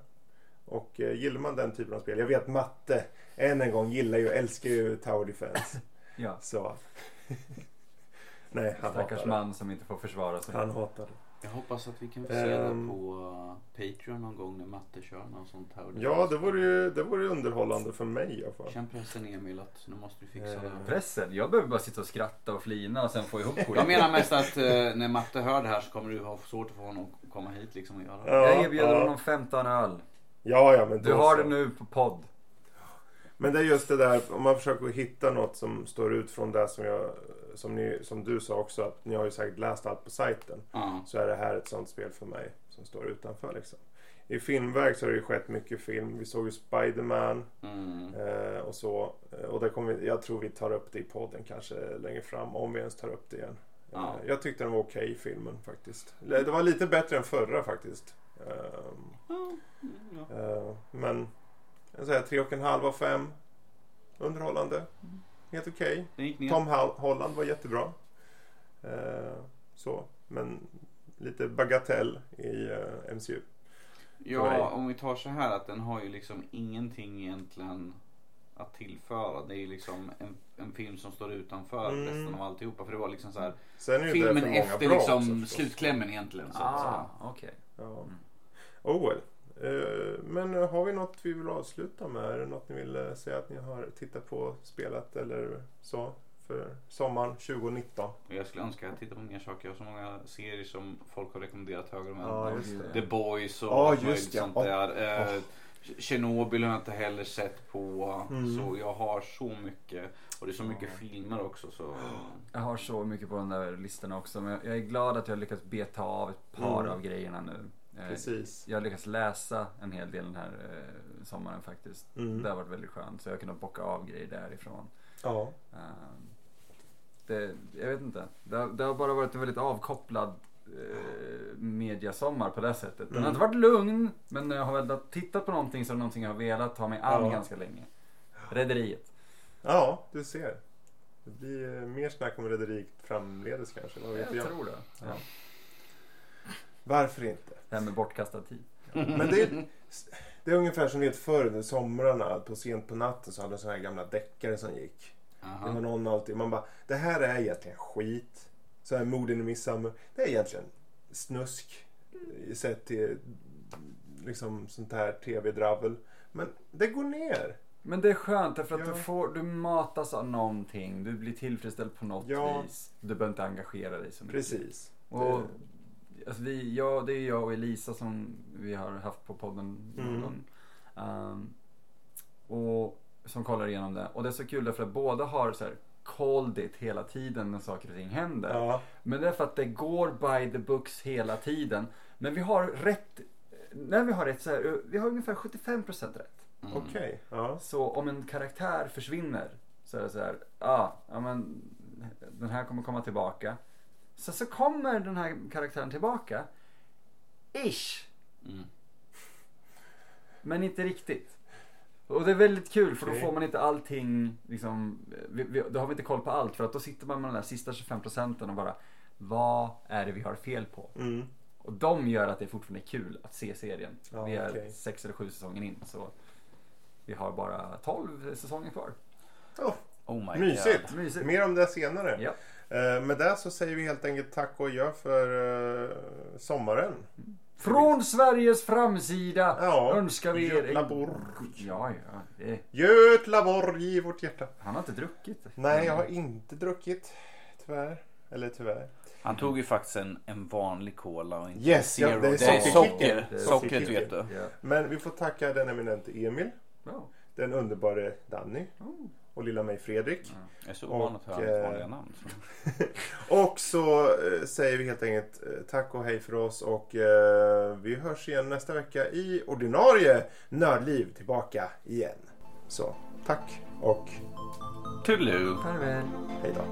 Och eh, gillar man den typen av spel. Jag vet Matte, än en gång, gillar ju, älskar ju Tower Defense. Ja. Så. [LAUGHS] Nej, han Stackars hatar det. man som inte får försvara sig. Han hatar det. Jag hoppas att vi kan få se Ehm. det på uh, Patreon någon gång när Matte kör någon sånt här. Ja, det vore ju det vore underhållande för mig i alla fall. Känn pressen Emil att nu måste du fixa Eh. det. Pressen? Jag behöver bara sitta och skratta och flina och sen få ihop skit. Jag menar mest att eh, när Matte hör det här så kommer du ha svårt att få honom att komma hit liksom och göra det. Ja, Jag erbjuder ja. honom 15 öl. Ja, ja, men Du har så. det nu på podd. Men det är just det där, om man försöker hitta något som står ut från det som jag, som, ni, som du sa också, att ni har ju säkert läst allt på sajten. Ja. Så är det här ett sånt spel för mig som står utanför liksom. I filmväg så har det ju skett mycket film. Vi såg ju Spiderman Mm. eh, och så. Eh, Och det kommer, vi- jag tror vi tar upp det i podden kanske längre fram, om vi ens tar upp det igen. Ja. Eh, jag tyckte den var okej filmen faktiskt. Det var lite bättre än förra faktiskt. Eh, Ja. Eh, men jag säger tre och en halv av fem. Underhållande. Helt okej. Ner. Tom Hol- Holland var jättebra. Eh, så, men lite bagatell i eh, MCU. Ja, om vi tar så här att den har ju liksom ingenting egentligen att tillföra. Det är ju liksom en, en film som står utanför Mm. resten av alltihopa. För det var liksom så här Sen är det filmen efter liksom slutklämmen egentligen. Så Ah, okej. Ja. Mm. Oh well. Eh, men eh, har vi något vi vill avsluta med? Är det något ni vill eh, säga att ni har tittat på, spelat eller så för sommaren 2019? Och Jag skulle önska att jag tittade på mer saker. Jag har så många serier som folk har rekommenderat höger och Ja, vänster. just The. Boys och allt just sånt Ja. där. Eh, Tjernobyl har jag inte heller sett på. Mm. Så jag har så mycket. Och det är så mycket filmer också. Så... Jag har så mycket på den där listan också. Men jag- jag är glad att jag har lyckats beta av ett par Mm. av grejerna nu. Eh, Precis. Jag har lyckats läsa en hel del den här eh, sommaren faktiskt. Mm. Det har varit väldigt skönt. Så jag har kunnat bocka av grejer därifrån. Ja. Ehm, det, jag vet inte. Det, har- det har bara varit en väldigt avkopplad eh, mediasommar på det sättet. Den har Mm. inte varit lugn, men när jag har väl tittat på någonting så är det någonting jag har velat ta mig an Ja. ganska länge. Rederiet. ja, du ser. Det blir mer snack om Rederiet framledes kanske. Vad vet jag? Jag tror det. Ja. Varför inte? Det här med bortkastad tid. Men det är, det är ungefär som vet förr under somrarna. På sent på natten så hade de sådana här gamla deckare som gick. Det var någon alltid. Man bara, det här är egentligen skit. Så här morden i Midsummer. Det är egentligen snusk. Sett till liksom sånt här tv-dravel. Men det går ner. Men det är skönt därför att Ja. du, får, du matas av någonting. Du blir tillfredsställd på något Ja. vis. Du behöver inte engagera dig så mycket. Precis. Och, alltså vi, ja, det är jag och Elisa som vi har haft på podden någon Mm. gång. Ehm, och som kollar igenom det. Och det är så kul därför att båda har så här called it hela tiden när saker och ting händer. Ja. Men det är för att det går by the books hela tiden. Men vi har rätt, när vi har rätt så här, vi har ungefär 75% rätt. Mm. Okej. Ja. Så om en karaktär försvinner så är det så här, ah, ja men den här kommer komma tillbaka. Så, så kommer den här karaktären tillbaka. Ish. Mm. Men inte riktigt. Och det är väldigt kul för då får man inte allting, liksom, vi, vi, då har vi inte koll på allt. För att då sitter man med de där sista 25 procenten och bara, vad är det vi har fel på? Mm. Och de gör att det fortfarande är kul att se serien. Ja, vi är okej. sex eller sju säsonger in så vi har bara 12 säsonger kvar. Oh my Mysigt. god. Mysigt. Mer om det senare. Ja. Eh, med det så säger vi helt enkelt tack och adjö för eh, sommaren. Från Sveriges framsida Ja, önskar vi er Göteborg. Ja, ja. Det, Götlaborg i vårt hjärta. han har inte druckit. Nej, jag har inte druckit. Tyvärr. Eller tyvärr. Han tog ju faktiskt en, en vanlig cola och inte Yes, ja, zero. det är det är sockerkicken. socker. Det är Sockret vet du. Ja. Men vi får tacka den eminente Emil, Ja. den underbara Danny Oh. Och lilla mig Fredrik. Jag är så ovan att höra eh, mitt vanliga namn. Så. [LAUGHS] Och så eh, säger vi helt enkelt eh, tack och hej för oss och eh, vi hörs igen nästa vecka i ordinarie Nördliv tillbaka igen. Så tack och Toodaloo. Farväl. hej då.